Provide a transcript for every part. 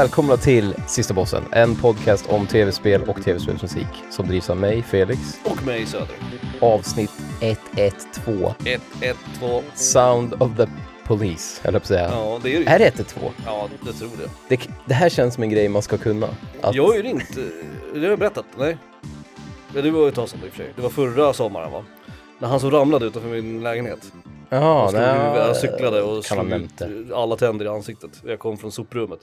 välkomna till Sista Bossen, en podcast om tv-spel och tv-spelsmusik som drivs av mig, Felix. Och mig Söder. Avsnitt 112, 112. Sound of the Police, eller på att säga. Ja, det är det. Är det 112? Ja, jag tror det. Det, det här känns som en grej man ska kunna. Att, Jag har ju ringt, eh, det har jag berättat, nej? Ja, det var ju ett tag sedan i och för sig. Det var förra sommaren va? När han som ramlade utanför min lägenhet. Jaha, nej, han cyklade och slog ut det. alla tänder i ansiktet. Jag kom från soprummet.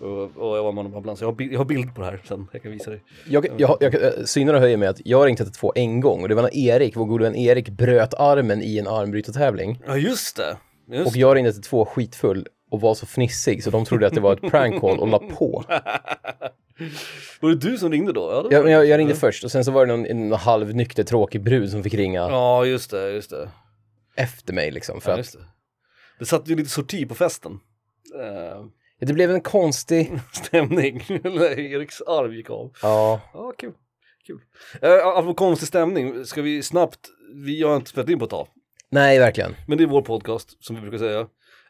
Och, och jag var med honom på ambulans. Jag har, bild, jag har bild på det här sen, jag kan visa dig. Jag, jag, jag, jag och höjer med att jag har ringt 112 en gång och det var när Erik, vår gode vän Erik, bröt armen i en armbrytartävling. Ja just det! Just Och jag ringde 112 skitfull och var så fnissig så de trodde att det var ett prank call och la på. Var det du som ringde då? Ja, Jag, jag, jag ringde först och sen så var det någon en halvnykter tråkig brud som fick ringa Ja just det, just det. efter mig liksom. För Ja, det. det satt ju lite sorti på festen. Eh, det blev en konstig, stämning Eriks arm gick av. ja, Ja, kul. kul. Uh, apropå konstig stämning, ska vi snabbt, vi har inte spelat in på ett tag, nej verkligen. men det är vår podcast som vi brukar säga.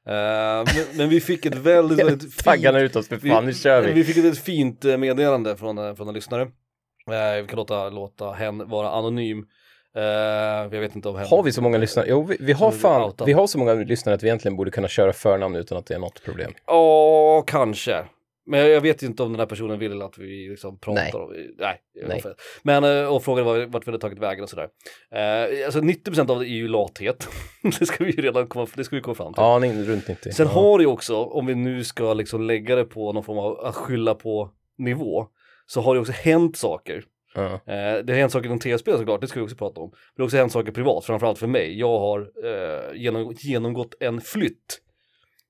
Eh, men, men vi fick ett väldigt, väldigt Taggarna fint, ut oss för fan, nu kör vi. vi fick ett väldigt fint eh, meddelande från, från en lyssnare. Eh, vi kan låta, låta hen vara anonym. Eh, jag vet inte om. Har vi så många lyssnare? Jo, vi, vi har fan, vi har så många lyssnare att vi egentligen borde kunna köra förnamn utan att det är något problem. Ja, kanske. Men jag vet ju inte om den här personen vill att vi liksom pratar Nej. om Nej. Nej. Men, eh, och frågan var vart vi hade tagit vägen och sådär. Eh, alltså 90% av det är ju lathet. det ska vi ju redan komma, det ska vi komma fram till. Ja, nej, runt 90. Sen ja. har det ju också, om vi nu ska liksom lägga det på någon form av att skylla på nivå, så har det också hänt saker. Ja. Eh, det har hänt saker inom tv-spel såklart, det ska vi också prata om. Men det har också hänt saker privat, framförallt för mig. Jag har eh, genom, genomgått en flytt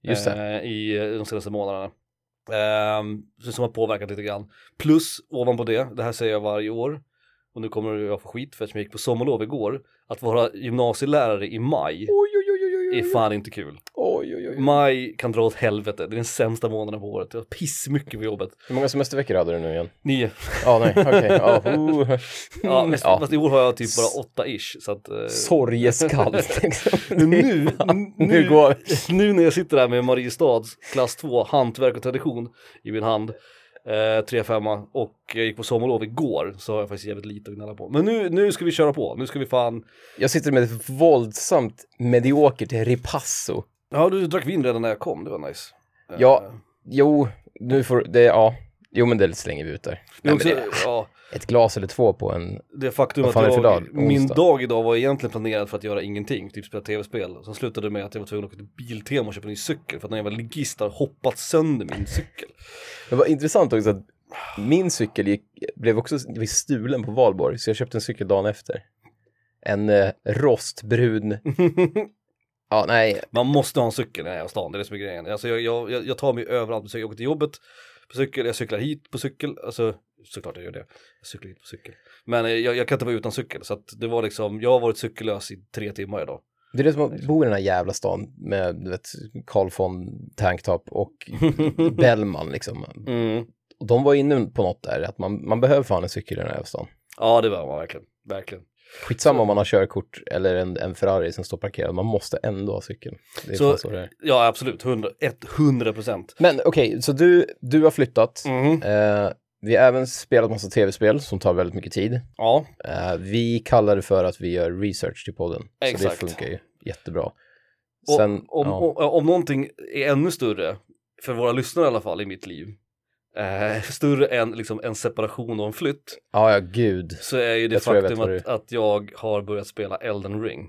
eh, i eh, de senaste månaderna. Så som har påverkat lite grann. Plus ovanpå det, det här säger jag varje år, och nu kommer jag få skit för att jag gick på sommarlov igår, att vara gymnasielärare i maj oj, oj, oj, är fan inte kul. Oj, oj, oj. Maj kan dra åt helvete, det är den sämsta månaden på året. Jag har pissmycket på jobbet. Hur många semesterveckor hade du nu igen? Nio. Ja, nej, okej. Ja, oh. Ja, ja. fast i år har jag typ bara åtta ish. Så att, eh, Sorgeskall. liksom. Nu, nu, nu går nu när jag sitter där med Mariestads klass 2 hantverk och tradition i min hand, eh, 3-5 och jag gick på sommarlov igår så har jag faktiskt jävligt lite att gnälla på. Men nu, nu ska vi köra på, nu ska vi fan, Jag sitter med ett våldsamt mediokert ripasso. Ja du drack vin redan när jag kom, det var nice. Eh, Ja, jo, nu får det, ja. Jo, men det slänger vi ut där. Nej, också, det, ja, ett glas eller två på en... det faktum att jag, dag? min dag idag var egentligen planerad för att göra ingenting, typ spela tv-spel. Sen slutade det med att jag var tvungen att åka till Biltema och köpa en ny cykel för att någon jävla ligist har hoppat sönder min cykel. Det var intressant också att min cykel gick, blev också blev stulen på valborg, så jag köpte en cykel dagen efter. En eh, rostbrun... Ja, nej, Man måste ha en cykel när jag är i stan, det är det som är grejen. Alltså jag, jag, jag tar mig överallt på cykel, jag åker till jobbet på cykel, jag cyklar hit på cykel, alltså såklart jag gör det. Jag cyklar hit på cykel. Men eh, jag, jag kan inte vara utan cykel, så att det var liksom, jag har varit cykellös i tre timmar idag. det är det som att bo i den här jävla stan med, du vet, Carl von Tanktop och Bellman liksom. Mm. Och de var inne på något där, att man, man behöver fan en cykel i den här stan. Ja det var man verkligen, verkligen. Skitsamma om man har körkort eller en, en Ferrari som står parkerad, man måste ändå ha cykel. Det är Så- så det är. Ja absolut, 100, 100 procent. Men okej, så du, du har flyttat. Mm. Eh, vi har även spelat massa tv-spel som tar väldigt mycket tid. Ja, Eh, vi kallar det för att vi gör research till podden. Så Exakt. det funkar ju jättebra. och Sen, om, ja. om, om någonting är ännu större, för våra lyssnare i alla fall i mitt liv, eh, större än liksom en separation och en flytt, ja, ja, gud. så är ju det Jag jag faktum vad att, att jag har börjat spela Elden Ring.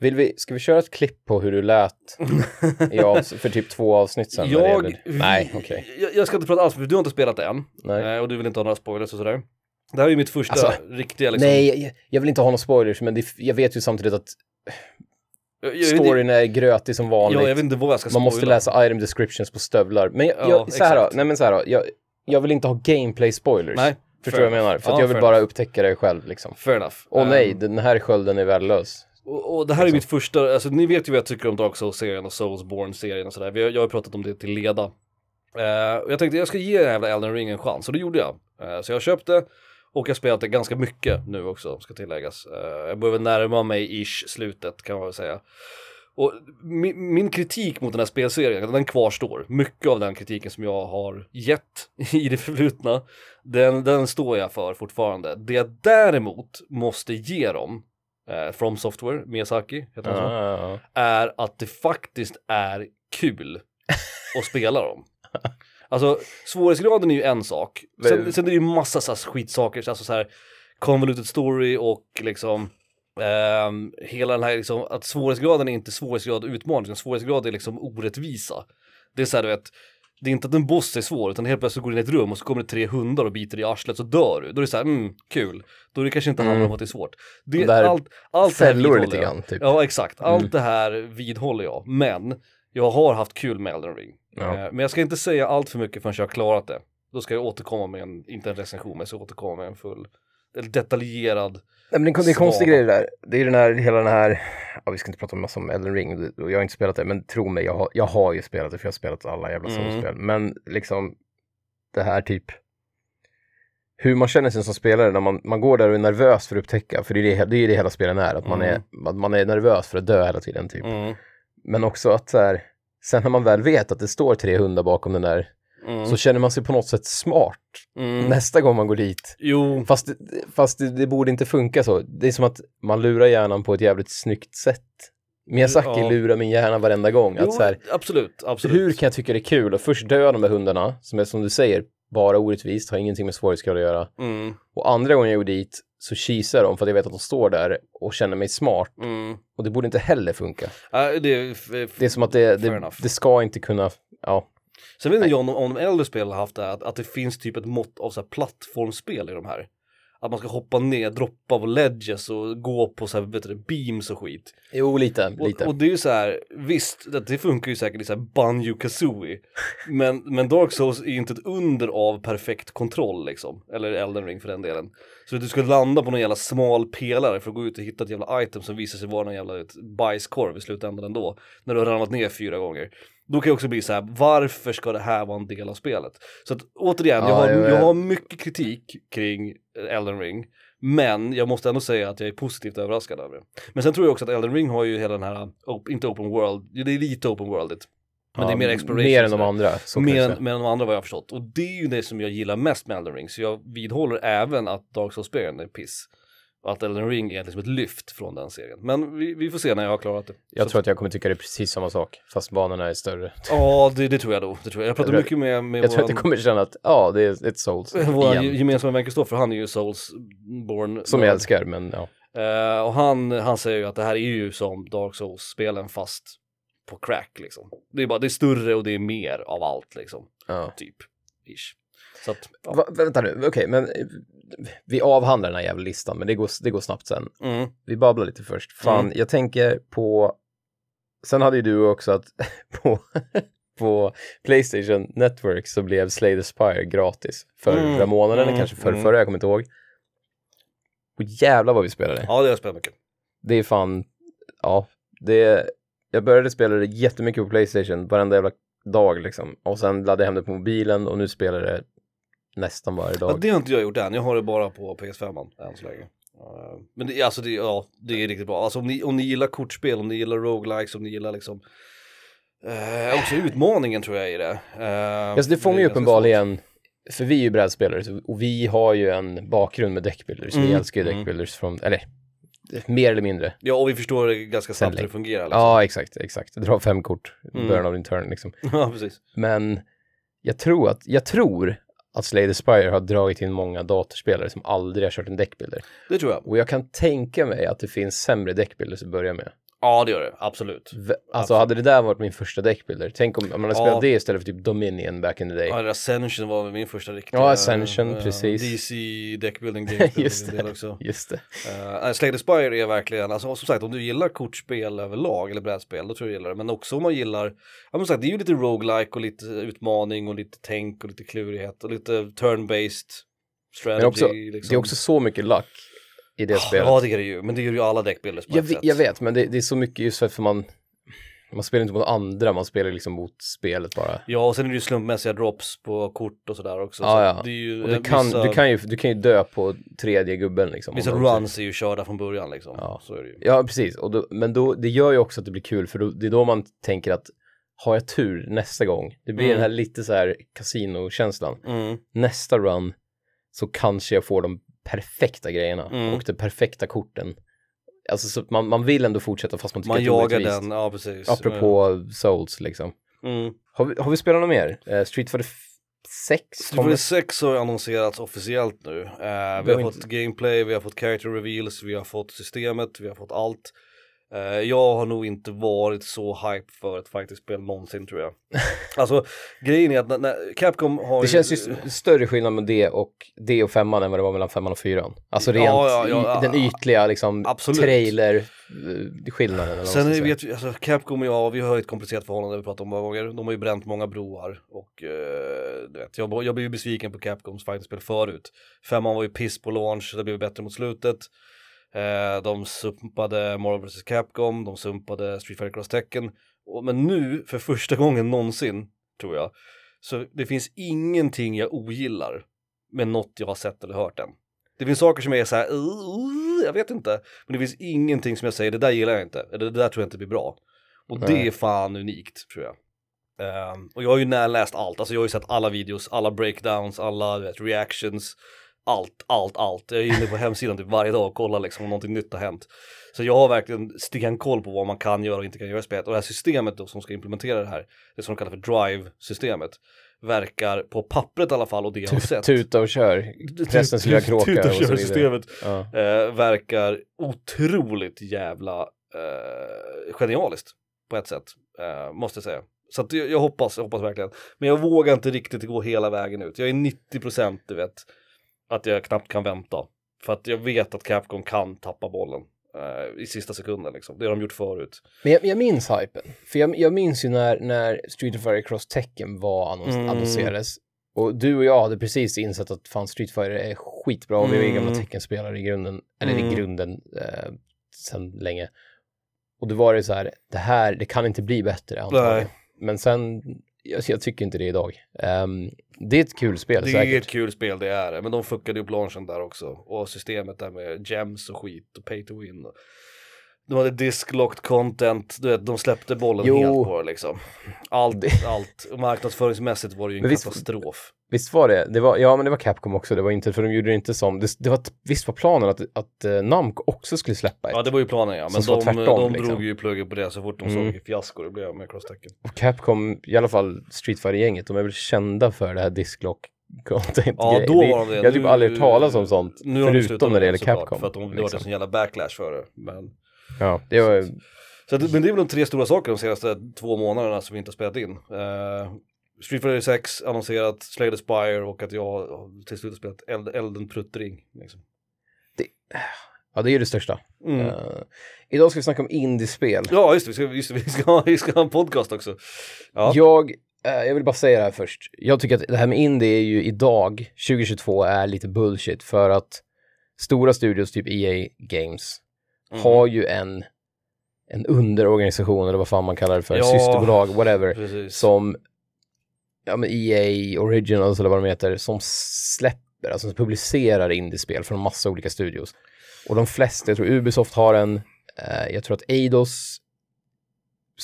Vill vi, ska vi köra ett klipp på hur du lät för typ två avsnitt sen? det Jag, gäller- Nej, okej. jag, jag ska inte prata alls, för du har inte spelat det än. Nej. Eh, och du vill inte ha några spoilers och sådär. Det här är ju mitt första Alltså, riktiga liksom. Nej, jag, jag vill inte ha några spoilers, men det, jag vet ju samtidigt att jag, jag, storyn är grötig som vanligt. Ja, jag vet inte vad jag ska Man måste läsa item descriptions på stövlar. Men jag, Ja, jag, så här då, nej men så här då, jag, jag vill inte ha gameplay spoilers. Nej, Förstår du vad jag menar? För att Ja, jag vill bara enough. upptäcka det själv liksom. Fair enough. Åh Eh, nej, den här skölden är värdelös. Och, och det här är mitt första, alltså ni vet ju vad jag tycker om Dark Souls-serien och Soulsborne-serien och sådär. Har- Jag har pratat om det till leda. Och jag tänkte jag ska ge den här jävla Elden Ring en chans och det gjorde jag. Eh, så jag köpte och jag har spelat det ganska mycket nu också, ska tilläggas. Eh, jag börjar närma mig ish slutet kan man väl säga. Och min, min kritik mot den här spelserien, den kvarstår. Mycket av den kritiken som jag har gett i det förflutna, den, den står jag för fortfarande. Det jag däremot måste ge dem, eh, From Software, Miyazaki, heter han så, Ah, är att det faktiskt är kul att spela dem. Alltså svårighetsgraden är ju en sak, sen, sen är det ju massa så här skitsaker, alltså så här convoluted story och liksom ehm, hela den här liksom, att svårighetsgraden är inte svårighetsgrad utmaning, utan svårighetsgrad är liksom orättvisa. Det är så här du vet, det är inte att en boss är svår, utan helt plötsligt går du in i ett rum och så kommer det tre hundar och biter dig i arslet så dör du. Då är det så här, mm, kul. Då är det kanske inte handlar om Mm. att det är svårt. Det, Där allt, allt det Fällor vidhåller lite grann, typ. Ja, exakt. Allt Mm. det här vidhåller jag. Men jag har haft kul med Elden Ring. Ja. Eh, Men jag ska inte säga allt för mycket förrän jag har klarat det. Då ska jag återkomma med en, inte en recension, men jag ska återkomma med en full, detaljerad. Nej, men det är en konstig grej det där. Det är den här, hela den här, ja, vi ska inte prata om massa om Elden Ring, och jag har inte spelat det, men tro mig, jag har, jag har ju spelat det, för jag har spelat alla jävla Mm. Souls-spel. Men liksom, det här typ, hur man känner sig som spelare när man, man går där och är nervös för att upptäcka, för det är det, det, är det hela spelen är, att man, Mm. är, att man är nervös för att dö hela tiden typ. Mm. Men också att så här, sen när man väl vet att det står tre hundar bakom den där, Mm. så känner man sig på något sätt smart Mm. nästa gång man går dit. Jo, Fast, det- fast det, det borde inte funka så. Det är som att man lurar hjärnan på ett jävligt snyggt sätt. Miyazaki Ja. lurar min hjärna varenda gång. jo Att så här, absolut, absolut. hur kan jag tycka det är kul att först dö de där hundarna, som är som du säger, bara orättvist, har ingenting med svårighetsgrad att göra. Mm. Och andra gången jag går dit så kisar de för att jag vet att de står där och känner mig smart. Mm. Och det borde inte heller funka. Äh, det, Det är som att det, det, det ska inte kunna, ja. Sen vet inte jag om, om de äldre spelen har haft det att, att det finns typ ett mått av så här plattformsspel i de här. Att man ska hoppa ner, droppa på ledges och gå på så här, vet du, beams och skit. Jo, lite, lite. Och, och det är ju så här, visst, det, det funkar ju säkert i så här banjo kazooie men, men Dark Souls är ju inte ett under av perfekt kontroll liksom, eller Elden Ring för den delen. Så att du ska landa på någon jävla smal pelare för att gå ut och hitta ett jävla item som visar sig vara någon jävla vet, bajskorv i slutändan ändå, när du har ramlat ner fyra gånger. Då kan jag också bli så här, varför ska det här vara en del av spelet? Så att återigen, jag, Ja, har, jo, jag jag- har mycket kritik kring Elden Ring. Men jag måste ändå säga att jag är positivt överraskad över det. Men sen tror jag också att Elden Ring har ju hela den här, inte open world, det är lite open worldigt. Men det är Ja, mer exploration. Mer än de andra. Så jag Mer än, mer än de andra vad jag har förstått. Och det är ju det som jag gillar mest med Elden Ring. Så jag vidhåller även att Dark Souls-spelen är piss. Att Elden Ring är liksom ett lyft från den serien. Men vi, vi får se när jag har klarat det. Jag Så- tror att jag kommer tycka det är precis samma sak, fast banorna är större. Ja, det, det tror jag då. Det tror jag. jag pratar Jag mycket med, med Jag tror att jag våran, kommer känna att, ja, det är ett souls våran igen. gemensamma vän Kristoffer, han är ju Souls-born. Som jag älskar, men ja. Eh, och han, han säger ju att det här är ju som Dark Souls-spelen fast på crack liksom. Det är bara, det är större och det är mer av allt liksom. ja. Typ. Ish. Så att, ja. Va, vänta nu, okej, men eh, vi avhandlar den här jävla listan, men det går, det går snabbt sen. Mm. Vi babblar lite först. Fan, Mm. jag tänker på... Sen hade ju du också att på, på Playstation Network så blev Slay the Spire gratis förra Mm, månaden, eller mm, kanske för, mm. förra, jag kommer inte ihåg. Och jävlar vad vi spelade. Ja, det har jag spelat mycket. Det är fan, ja, det... Jag började spela det jättemycket på Playstation, varenda jävla dag liksom. Och sen laddade jag hem det på mobilen och nu spelar det nästan varje Ja, dag. det har inte jag gjort än, jag har det bara på PS5 än så länge. Eh, Men det, alltså det, ja, det är riktigt bra. Alltså om ni, om ni gillar kortspel, om ni gillar roguelikes, om ni gillar liksom eh, också utmaningen tror jag i det. Eh, Alltså det fångar ju uppenbarligen, för vi är ju brädspelare och vi har ju en bakgrund med deckbuilders. Vi Mm, älskar ju mm. deckbuilders från, eller mer eller mindre. Ja, och vi förstår ganska snabbt hur det fungerar. Liksom. Ja, exakt, exakt. Dra fem kort i Mm. början av din turn liksom. ja, precis. Men jag tror att, jag tror att Slay the Spire har dragit in många datorspelare som aldrig har kört en deckbuilder. Det tror jag. Och jag kan tänka mig att det finns sämre deckbuilders att börja med. Ja, det gör det. Absolut. V- Alltså hade det där varit min första deckbuilder, tänk om om man hade spelat Ja. det istället för typ Dominion back in the day. Ja, Ascension var väl min första riktiga. Ja, Ascension, eh, precis. DC deckbuilding game. Just det. också. Just det. Uh, Slay the Spire är verkligen, alltså som sagt om du gillar kortspel överlag eller brädspel då tror jag du gillar det. Men också om man gillar, ja men som sagt det är ju lite roguelike och lite utmaning och lite tänk och lite klurighet och lite turn-based strategy. Men också, liksom. det är också så mycket luck i det spelet. Ja det är det ju, men det gör ju alla deckbuilders på jag, ett sätt. jag vet, men det, det är så mycket just för att man... Man spelar inte mot andra, man spelar liksom mot spelet bara. Ja, och sen är det ju slumpmässiga drops på kort och sådär också. Ja, så ja. Det ju, Och det eh, kan, vissa, du, kan ju, du kan ju dö på tredje gubben liksom. vissa runs är ju körda från början liksom. Ja. Så är det ju. Ja, precis. Och då, men då, det gör ju också att det blir kul, för då, det är då man tänker att har jag tur nästa gång, det blir Mm. den här lite så här kasinokänslan. Mm. Nästa run så kanske jag får de perfekta grejerna Mm. och de perfekta korten. Alltså så man, man vill ändå fortsätta fast man tycker Man att det är jagar orättvist. den, ja precis. Apropå Souls liksom. Mm. Har vi, har vi spelat något mer? Eh, Street Fighter 6? Street Fighter 6 har annonserats officiellt nu. Eh, vi har har inte- fått gameplay, vi har fått character reveals, vi har fått systemet, vi har fått allt. Eh, jag har nog inte varit så hype för ett fighting-spel någonsin tror jag. alltså grejen är att när, när Capcom har Det känns ju större skillnad med det och det och femman än vad det var mellan femman och fyran. Alltså rent Ja, ja, ja, den ytliga liksom absolut. trailer eh, skillnaden. Sen är, vet vi, alltså Capcom och jag, vi har ju ett komplicerat förhållande, vi pratat om många gånger. De har ju bränt många broar och eh, du vet, jag, jag blev ju besviken på Capcoms fightingspel förut. Femman var ju piss på launch, det blev bättre mot slutet. Eh, de sumpade Marvel vs Capcom, de sumpade Street Fighter Cross Tekken. Men nu, för första gången någonsin, tror jag, så det finns ingenting jag ogillar med något jag har sett eller hört än. Det finns saker som jag är så här, "Uh, uh, jag vet inte. Men det finns ingenting som jag säger, det där gillar jag inte, eller det där tror jag inte blir bra. Och det Nej. är fan unikt, tror jag. Ehm, och jag har ju närläst allt, alltså jag har ju sett alla videos, alla breakdowns, alla vet, reactions, allt, allt, allt. Jag är inne på hemsidan typ varje dag och kollar liksom om någonting nytt har hänt. Så jag har verkligen stenkoll på vad man kan göra och inte kan göra i spelet. Och det här systemet då som ska implementera det här, det som de kallar för drive-systemet, verkar på pappret i alla fall och det jag har sett. Tuta och kör, prästens lilla kråka Tuta och vidare. kör-systemet Ja. eh, verkar otroligt jävla eh, genialiskt på ett sätt, eh, måste jag säga. Så jag, jag hoppas, jag hoppas verkligen. Men jag vågar inte riktigt gå hela vägen ut. Jag är 90% du vet, att jag knappt kan vänta. För att jag vet att Capcom kan tappa bollen eh, i sista sekunden liksom. Det har de gjort förut. Men jag, jag minns hypen. För jag, jag minns ju när, när Street Fighter Cross Tekken var annons, Mm. annonserades. Och du och jag hade precis insett att fan Street Fighter är skitbra och vi är ju Mm. gamla Tekken-spelare i grunden. Eller Mm. i grunden eh, sedan länge. Och då var det så här, det här, det kan inte bli bättre antagligen. Nej. Men sen, jag, jag tycker inte det idag. Ehm, det är ett kul spel Det är säkert. ett kul spel, det är det. Men de fuckade upp launchen där också. Och systemet där med gems och skit och pay to win. De hade disk-locked content, du vet, de släppte bollen Jo. helt på det liksom. Allt, Det- allt. Och marknadsföringsmässigt var det ju en visst- katastrof. Visst var det? det var, ja, men det var Capcom också. Det var inte, för de gjorde det inte som, det, det var, visst var planen att, att uh, Namco också skulle släppa ett. Ja, det var ju planen ja. Men Som de, var tvärtom, de liksom. drog ju pluggen på det så fort de Mm. såg hur fiasko det blev med crosstecken. Och Capcom, i alla fall Street Fighter-gänget, de är väl kända för det här disklock content Ja, då var de det. Jag har typ aldrig hört talas om sånt, Nu förutom när det gäller Capcom. För att de, det var liksom. en sån jävla backlash för det. Men, Ja, det var, så att, men det är väl de tre stora sakerna de senaste två månaderna som vi inte har spelat in. Uh, Street Fighter 6 annonserat, Slay the Spire och att jag till slut har spelat Eld, Elden Pruttring. Liksom. ja, det är det största. Mm. Eh, idag ska vi snacka om indiespel. Ja, just det, vi ska, just det, vi, ska, vi ska ha en podcast också. Ja. Jag, eh, jag vill bara säga det här först. Jag tycker att det här med indie är ju idag, 2022, är lite bullshit för att stora studios, typ EA Games, Mm. har ju en, en underorganisation, eller vad fan man kallar det för, Ja. systerbolag, whatever, Precis. som ja, men EA Originals eller vad de heter, som släpper, alltså som publicerar indiespel från massa olika studios. Och de flesta, jag tror Ubisoft har en, eh, jag tror att Eidos,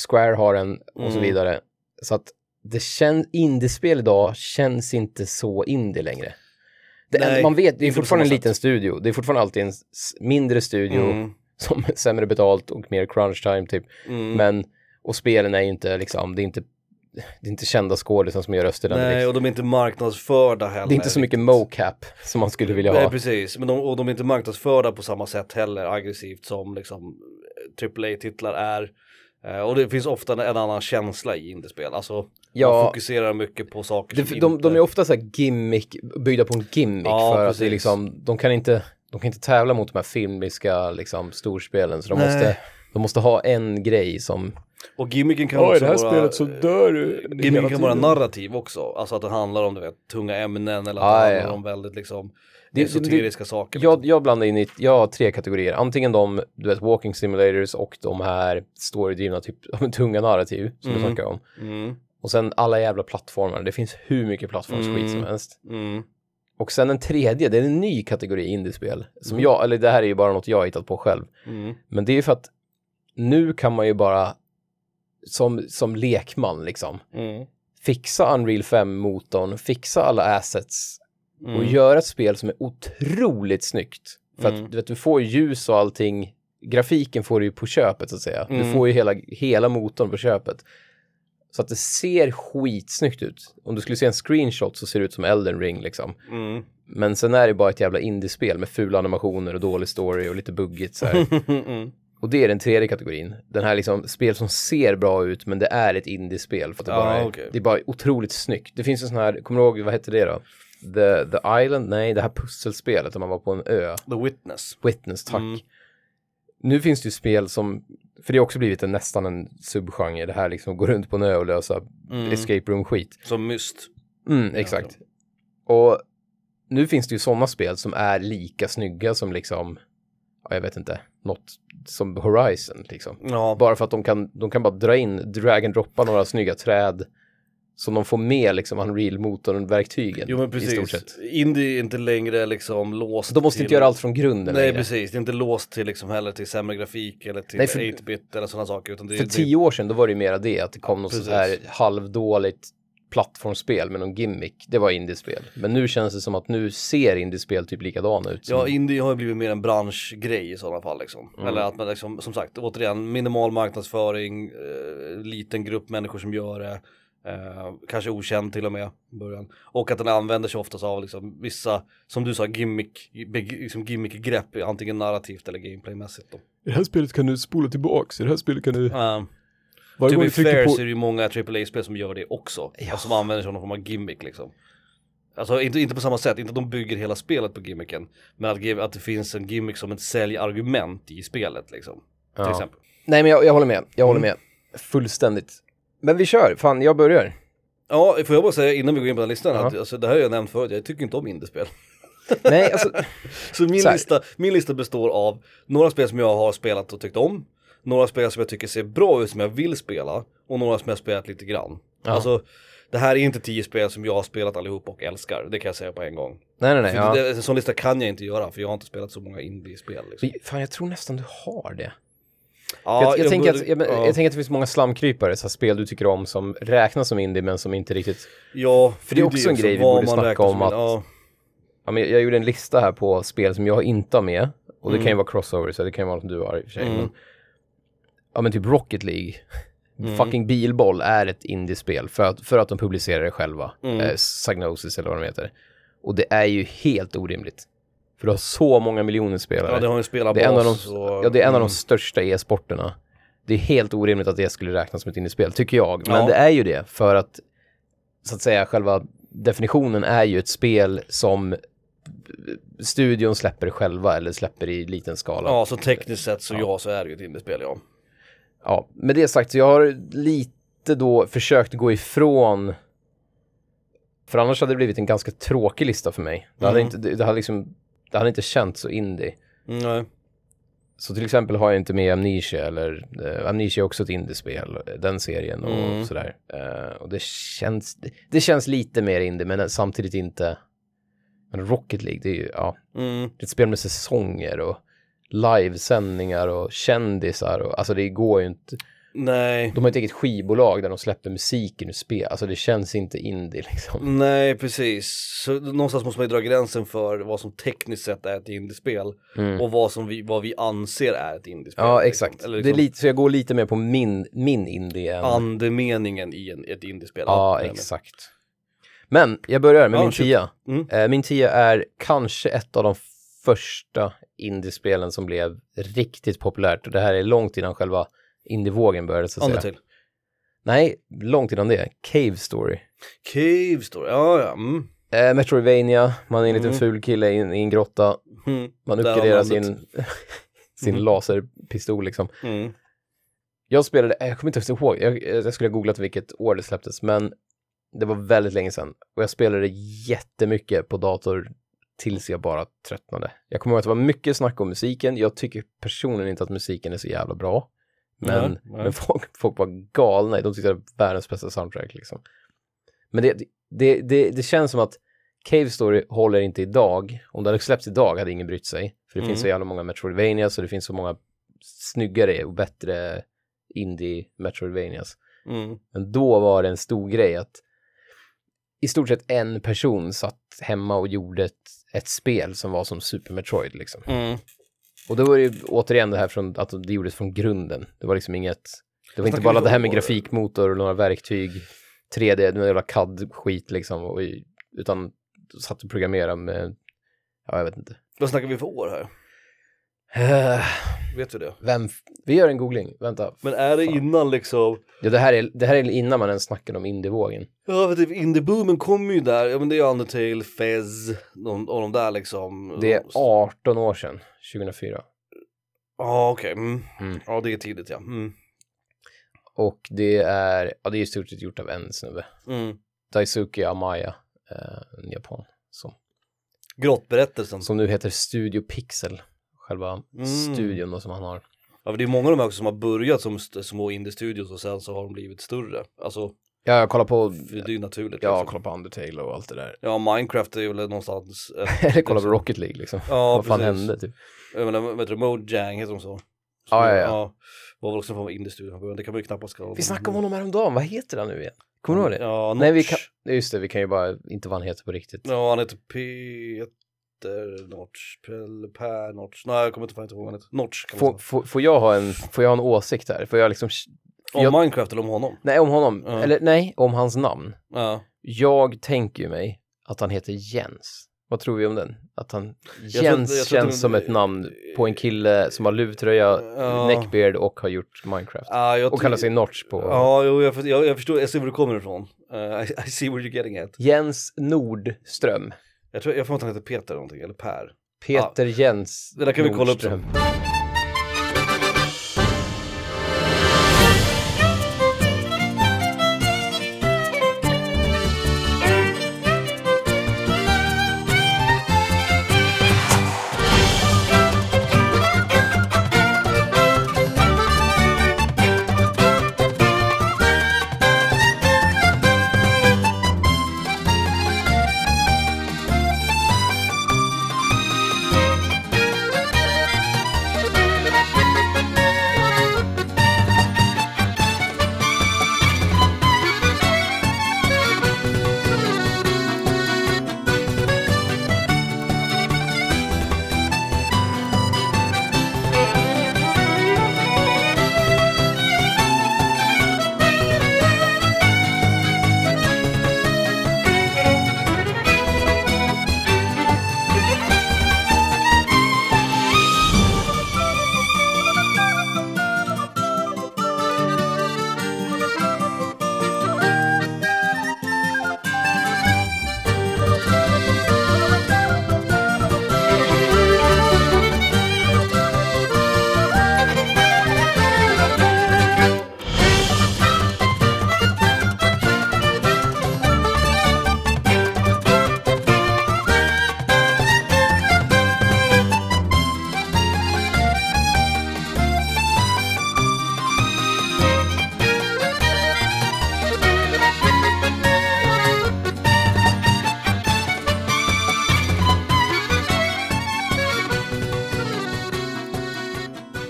Square har en och så Mm. vidare. Så att det känns, indiespel idag känns inte så indie längre. Det, Nej, man vet, det är fortfarande en liten sätt. studio. Det är fortfarande alltid en mindre studio Mm. som är sämre betalt och mer crunch time typ. Mm. Men, och spelen är ju inte liksom, det är inte, det är inte kända skådisar som gör rösterna. Nej, direkt. och de är inte marknadsförda heller. det är inte så mycket riktigt. mocap som man skulle vilja Nej, ha. precis. Men de, och de är inte marknadsförda på samma sätt heller aggressivt som liksom AAA-titlar är. Eh, och det finns ofta en, annan känsla i indiespel. Alltså, man Ja, fokuserar mycket på saker det, som de, inte... de är ofta så här gimmick, byggda på en gimmick Ja, för att det är precis. liksom, de kan inte, de kan inte tävla mot de här filmiska liksom storspelen så de Nej. måste, De måste ha en grej som, Och gimmicken kan också vara... dör du. Gimmicken kan vara narrativ också, alltså att det handlar om du vet, tunga ämnen eller att Ah, det handlar ja. om väldigt liksom Det- det- esoteriska saker. liksom. Jag, jag blandar in i, jag har tre kategorier. Antingen de, du vet, walking simulators och de här storydrivna, typ, tunga narrativ som Mm. du snackar om. Mm, Och sen alla jävla plattformar. Det finns hur mycket plattformsskit som Mm. helst. mm, Och sen en tredje, det är en ny kategori indiespel. Som Mm. jag, eller det här är ju bara något jag har hittat på själv. mm, Men det är ju för att nu kan man ju bara som, som lekman liksom mm, fixa Unreal 5-motorn, fixa alla assets och mm. göra ett spel som är otroligt snyggt. För Mm. att du, vet, du får ljus och allting, grafiken får du ju på köpet så att säga. Du Mm. får ju hela, hela motorn på köpet. Så att det ser skitsnyggt ut. Om du skulle se en screenshot så ser det ut som Elden Ring liksom. Mm. Men sen är det bara ett jävla indiespel med fula animationer och dålig story och lite buggigt så här. Mm. Och det är den tredje kategorin. Den här liksom spel som ser bra ut men det är ett indiespel. För att det, Ja, bara är, okej. det är bara otroligt snyggt. Det finns en sån här, kommer du ihåg, vad hette det då? The, the Island? Nej, det här pusselspelet där man var på en ö. The Witness. Witness, tack. Mm. Nu finns det ju spel som, för det har också blivit en, nästan en subgenre, det här liksom gå runt på en ö och lösa Mm. escape room-skit. Som Myst. Mm, exakt. Och nu finns det ju sådana spel som är lika snygga som liksom, jag vet inte, något som Horizon liksom. Ja, Bara för att de kan, de kan bara dra in, drag and droppa några snygga träd som de får med liksom Unreal-motorn-verktygen jo men precis. Indie är inte längre liksom låst De måste till... inte göra allt från grunden Nej längre. precis, det är inte låst till liksom heller till sämre grafik eller till Nej, för- 8-bit eller sådana saker. Utan det, För det, tio år sedan då var det ju mera det, att det kom något precis. sånt här halvdåligt plattformsspel med någon gimmick. Det var indiespel. Men nu känns det som att nu ser indiespel typ likadana ut. Som, Ja, indie har ju blivit mer en branschgrej i sådana fall liksom. Mm. Eller att man liksom, som sagt, återigen, minimal marknadsföring, eh, liten grupp människor som gör det. Eh, kanske okänd till och med i början. Och att den använder sig oftast av liksom vissa, som du sa, gimmick, liksom gimmick-grepp, antingen narrativt eller gameplaymässigt då. I det här spelet kan du spola tillbaks, i det här spelet kan du... Uh, Varje to be fair på... så är det ju många AAA-spel som gör det också. Ja. Alltså, som använder sig av någon form av gimmick liksom. Alltså inte, inte på samma sätt, inte att de bygger hela spelet på gimmicken. Men att, att det finns en gimmick som ett säljargument i spelet liksom. Till Ja. exempel. Nej men jag, jag håller med, jag håller Mm. med. Fullständigt. Men vi kör, fan jag börjar. Ja, får jag bara säga innan vi går in på den listan, Ja. att, alltså, det här har jag nämnt förut, jag tycker inte om indiespel. Nej alltså, Så min, Så lista, min lista består av några spel som jag har spelat och tyckt om, några spel som jag tycker ser bra ut som jag vill spela och några som jag har spelat lite grann. Ja. Alltså, det här är inte tio spel som jag har spelat allihop och älskar, det kan jag säga på en gång. nej nej nej. Ja. det, en sån lista kan jag inte göra för jag har inte spelat så många indie-spel. Liksom. Fan jag tror nästan du har det. Ja, jag, jag, tänker bör- att, jag, ja. jag tänker att det finns många slamkrypare, så spel du tycker om som räknas som indie men som inte riktigt... ja, för det är också en så grej vi borde snacka om att- Ja, Ja, men jag, jag gjorde en lista här på spel som jag inte har med. Och det Mm. kan ju vara crossovers, eller det kan ju vara något du har i och för sig. Mm. Men, ja men typ Rocket League. Mm. Fucking bilboll är ett indiespel för att, för att de publicerar det själva. Mm. Eh, Psygnosis eller vad de heter. Och det är ju helt orimligt. För du har så många miljoner spelare. ja, det har en spelarbas. Det är en av de, och- ja, det är en av mm. de största e-sporterna. Det är helt orimligt att det skulle räknas som ett indiespel, tycker jag. Men Ja. det är ju det, för att så att säga själva definitionen är ju ett spel som studion släpper själva eller släpper i liten skala. Ja, så tekniskt sett så Ja. ja, så är det ju ett indiespel ja. Ja, med det sagt, så jag har lite då försökt gå ifrån för annars hade det blivit en ganska tråkig lista för mig. Det hade, Mm. inte, det, det hade liksom, det hade inte känts så indie. Nej. Så till exempel har jag inte med Amnesia eller eh, Amnesia är också ett indiespel, den serien och Mm. sådär. Eh, och det känns, det, det känns lite mer indie men samtidigt inte. Men Rocket League, det är ju, ja, Mm. det är ett spel med säsonger och livesändningar och kändisar och alltså det går ju inte. Nej. De har ett eget skivbolag där de släpper musiken ur spel, alltså det känns inte indie liksom. Nej, precis. Så någonstans måste man ju dra gränsen för vad som tekniskt sett är ett indiespel Mm. och vad som vi, vad vi anser är ett indiespel. Ja, liksom. exakt. Eller Det är liksom lite, så jag går lite mer på min, min indie än... andemeningen i en, ett indiespel. Ja, exakt. Men jag börjar med Ja, min tia. Mm. Eh, min tia är kanske ett av de första indiespelen som blev riktigt populärt och det här är långt innan själva indievågen började så att säga. Undertale. Nej, långt innan det. Cave Story. Cave Story, ja ja. Mm. Eh, Metroidvania, man är en liten Mm. ful kille i, en- i en grotta. Mm. Man uppgraderar sin, sin Mm. laserpistol liksom. Mm. Jag spelade, jag kommer inte ens ihåg, jag, jag skulle ha googlat vilket år det släpptes, men det var väldigt länge sedan. Och jag spelade jättemycket på dator tills jag bara tröttnade. Jag kommer ihåg att det var mycket snack om musiken. Jag tycker personligen inte att musiken är så jävla bra. Men, Nej, nej. men folk, folk var galna. De tyckte det var världens bästa soundtrack liksom. Men det, det, det, det känns som att Cave Story håller inte idag. Om det hade släppts idag hade ingen brytt sig. För det finns så Mm. jävla många Metroidvanias och det finns så många snyggare och bättre indie Metroidvanias. Mm. Men då var det en stor grej att i stort sett en person satt hemma och gjorde ett, ett spel som var som Super Metroid liksom. Mm. Och då var det ju återigen det här från att det gjordes från grunden. Det var liksom inget, det var inte bara det här med grafikmotor och några verktyg, 3D, några jävla CAD-skit liksom, och, utan satt och programmerade med, ja jag vet inte. Vad snackar vi för år här? Vet vi det? Vem, vi gör en googling, vänta. Men är det Fan. innan liksom, Ja, det, här är, det här är innan man ens snackade om indievågen. ja vet du, indieboomen kommer ju där, ja men det är Undertale, Fez, de, och de där liksom. Det är De- 18 år sedan, 2004. Ja okej, mm. Mm. ja det är tidigt ja. Mm. Och det är, ja det är i stort sett gjort av en snubbe. Mm. Daisuke Amaya, eh, en japan. Som, Grottberättelsen. som nu heter Studio Pixel. Själva Mm. studion då som han har. Ja, för det är många av de här också som har börjat som små indie-studios och sen så har de blivit större. Alltså, Ja, jag kollar på, det är ju naturligt. ja, liksom. kollar på Undertale och allt det där. Ja, Minecraft är ju väl någonstans... ett- Eller kollar på liksom- Rocket League liksom. Ja, Vad fan precis. hände typ? Jag menar, vet du, Mojang heter de så? Ja, ja, ja. Var väl också en form av indie-studio det kan man ju knappast kalla Vi snackade om honom häromdagen, vad heter han nu igen? Kommer du ihåg det? Ja, Nej, vi Notch. kan, just det, vi kan ju bara, inte vad han heter på riktigt. Ja, han heter Peter Notch, eller Per Notch. Nej, jag kommer inte inte ihåg vad. Notch kan Får, får, får jag ha en, får jag ha en åsikt här? Får jag liksom, Om jag- Minecraft eller om honom? nej om honom, Ja. eller nej, om hans namn. Ja. Jag tänker ju mig att han heter Jens. Vad tror vi om den? Att han, tror Jens jag tror att känns det- som ett namn på en kille som har luvtröja, Ja. neckbeard och har gjort Minecraft. Jag Och tror- kallar sig Notch på Ja, jo, jag, för- jag, jag förstår, jag ser var du kommer ifrån. Uh, I, I see where you're getting at. Jens Nordström. Jag tror, jag får att han heter Peter eller någonting, eller Per. Peter Jens Det där kan vi kolla upp Nordström.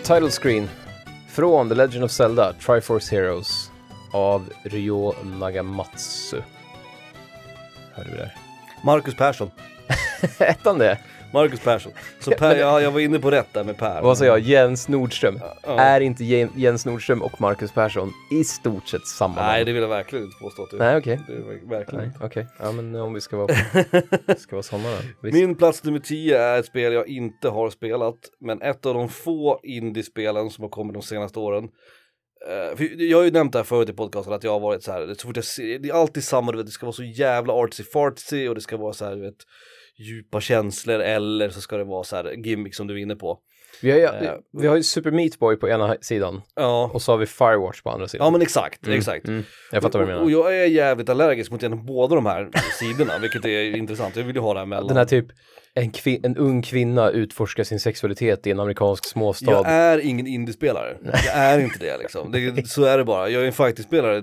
Title screen från The Legend of Zelda Triforce Heroes av Ryo Nagamatsu. Hörde vi där? Marcus Persson. Hette han det? Marcus Persson. Så Per, ja, jag var inne på rätt där med Per. Vad sa jag? Jens Nordström. Ja. Är inte Je- Jens Nordström och Marcus Persson i stort sett samma Nej, det vill jag verkligen inte påstå det Nej, okej. Är verkligen okej. Ja, men om vi ska vara, ska vara sådana då. Min plats nummer 10 är ett spel jag inte har spelat, men ett av de få indiespelen som har kommit de senaste åren. För jag har ju nämnt det här förut i podcasten att jag har varit så här, så fort jag ser, det är alltid samma, du vet, det ska vara så jävla artsy fartsy och det ska vara så här, du vet, djupa känslor eller så ska det vara så här gimmick som du är inne på. Vi har, ju, Eh, vi har ju Super Meat Boy på ena sidan Ja, och så har vi Firewatch på andra sidan. ja men exakt, Mm, exakt. Mm. Jag fattar vad du och, och menar. jag är jävligt allergisk mot båda de här sidorna, vilket är intressant. Jag vill ju ha det här mellan. Den här typ, en, en ung kvinna utforskar sin sexualitet i en amerikansk småstad. Jag är ingen indiespelare. Jag är inte det liksom. Det, så är det bara. Jag är en fighting-spelare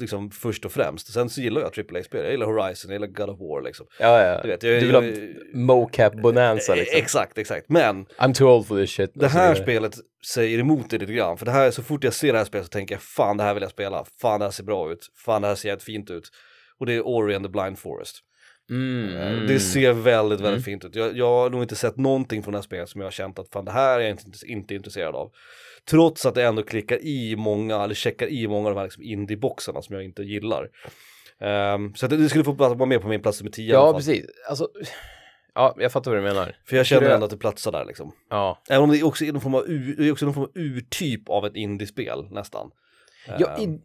liksom, först och främst. Sen så gillar jag AAA-spel. Jag gillar Horizon, jag gillar God of War liksom. Ja, ja. Du vet, jag, du vill jag, ha mocap bonanza liksom. Exakt, exakt. Men I'm too old for this shit. det här vidare. spelet säger emot det lite grann. För det här, så fort jag ser det här spelet så tänker jag fan det här vill jag spela. Fan det här ser bra ut. Fan det här ser jävligt fint ut. Och det är Ori and the Blind Forest. Mm, Eh, mm. Det ser väldigt, väldigt Mm. fint ut. Jag, jag har nog inte sett någonting från det här spelet som jag har känt att fan det här är jag inte, inte intresserad av. Trots att det ändå klickar i många, eller checkar i många av de här liksom indie-boxarna som jag inte gillar. Ehm, så att det skulle få vara med på min plats nummer 10 i alla Ja, precis. Alltså, ja, jag fattar vad du menar. För jag känner jag- ändå att det platsar där liksom. Ja, Även om det också är någon form av, ur, det är också någon form av urtyp av ett indiespel nästan. ja, i,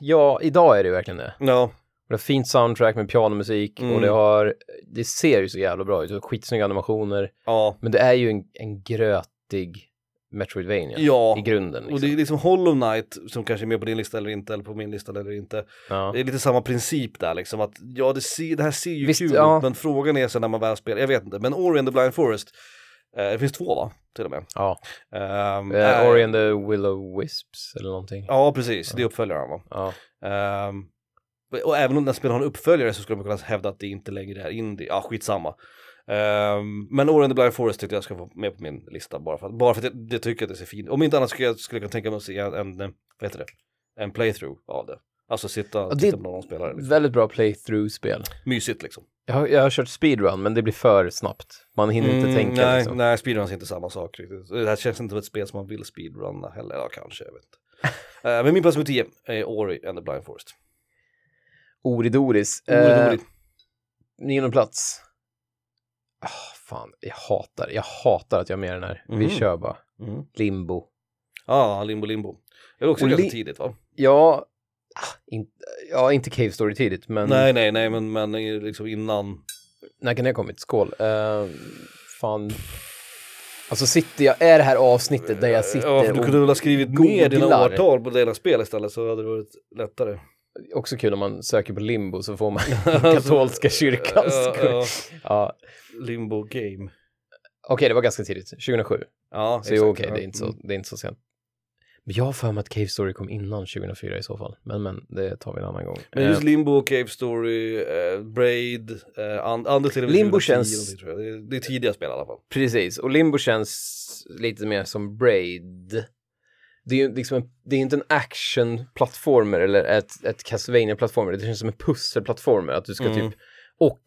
ja, idag är det verkligen det. ja, Det har fint soundtrack med pianomusik Mm. och det har, det ser ju så jävla bra ut. Skitsnygga animationer. ja, Men det är ju en, en grötig Metroidvania ja. i grunden. Och Liksom. det är liksom Hollow Knight som kanske är med på din lista eller inte, eller på min lista eller inte. ja. Det är lite samma princip där liksom att ja det, ser, det här ser ju Visst, kul ja. ut men frågan är sen när man väl spelar, jag vet inte, men Ori and the Blind Forest, eh, det finns två va? Till och med. ja. Um, Eh, Ori and the Willow Wisps eller någonting. Ja precis, det är uppföljaren va. Ja. Ehm, och även om den spelar en uppföljare så skulle man kunna hävda att det inte längre är indie, ja skitsamma. Um, men Ori and the Blind Forest tyckte jag ska få med på min lista bara för att, bara för att jag, det tycker att det ser fint Om inte annat skulle jag, skulle jag kunna tänka mig att se en, en, vad heter det, en playthrough av det. Alltså sitta och titta på någon spelare. Liksom. Väldigt bra playthrough-spel. Mysigt liksom. Jag har, jag har kört speedrun, men det blir för snabbt. Man hinner inte Mm, tänka nej, liksom. nej, speedruns är inte samma sak riktigt. Det här känns inte som ett spel som man vill speedrunna heller, ja kanske, jag vet inte. Eh, men min plats nummer 10 är Ori and the Blind Forest. Oridoris. Ori, Eh, nionde plats. Ah, fan, jag hatar, jag hatar att jag är med i den här. Vi Mhm. kör bara. Mm. Limbo. Ja, Limbo Limbo. Det är också Och ganska li- tidigt va? Ja, ah, in, ja, inte Cave Story tidigt, men Nej, nej, nej, men, men liksom innan. när kan det ha kommit? Skål. Eh, fan. Alltså sitter jag, är det här avsnittet där jag sitter Ja, för du kunde väl ha skrivit ner dina årtal på dina spel istället så hade det varit lättare. Också kul om man söker på limbo så får man katolska kyrkans Ja, ja, ja, ja. Limbo game. Okej, det var ganska tidigt. 2007. Ja, Så exakt, jo, okej, ja. det, är inte så, Mm. det är inte så sent. Men jag har för mig att Cave Story kom innan 2004 i så fall. Men, men det tar vi en annan gång. Men just Eh, Limbo, Cave Story, eh, Braid, eh, and, andra till Limbo 2010 känns-. Det, det är tidiga spel i alla fall. precis, och Limbo känns lite mer som Braid. Det är ju liksom en, det är inte en action-plattformer eller ett, ett Castlevania-plattformer. Det känns som en pusselplattformer. Att du ska Mm. typ, och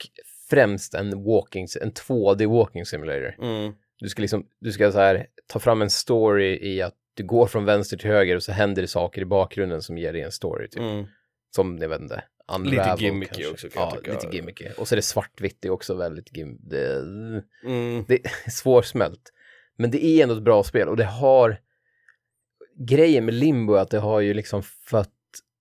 främst en walking, en 2D walking simulator. Mm. Du ska liksom, du ska så här ta fram en story i att du går från vänster till höger och så händer det saker i bakgrunden som ger dig en story typ. Mm. Som, jag vet inte, Unravel Lite gimmicky kanske. också, kan jag Ja, tycka. lite gimmicky. Och så är det svartvitt, det är också väldigt gim... Det, Mm. det är svårsmält. Men det är ändå ett bra spel och det har... Grejen med Limbo är att det har ju liksom fött...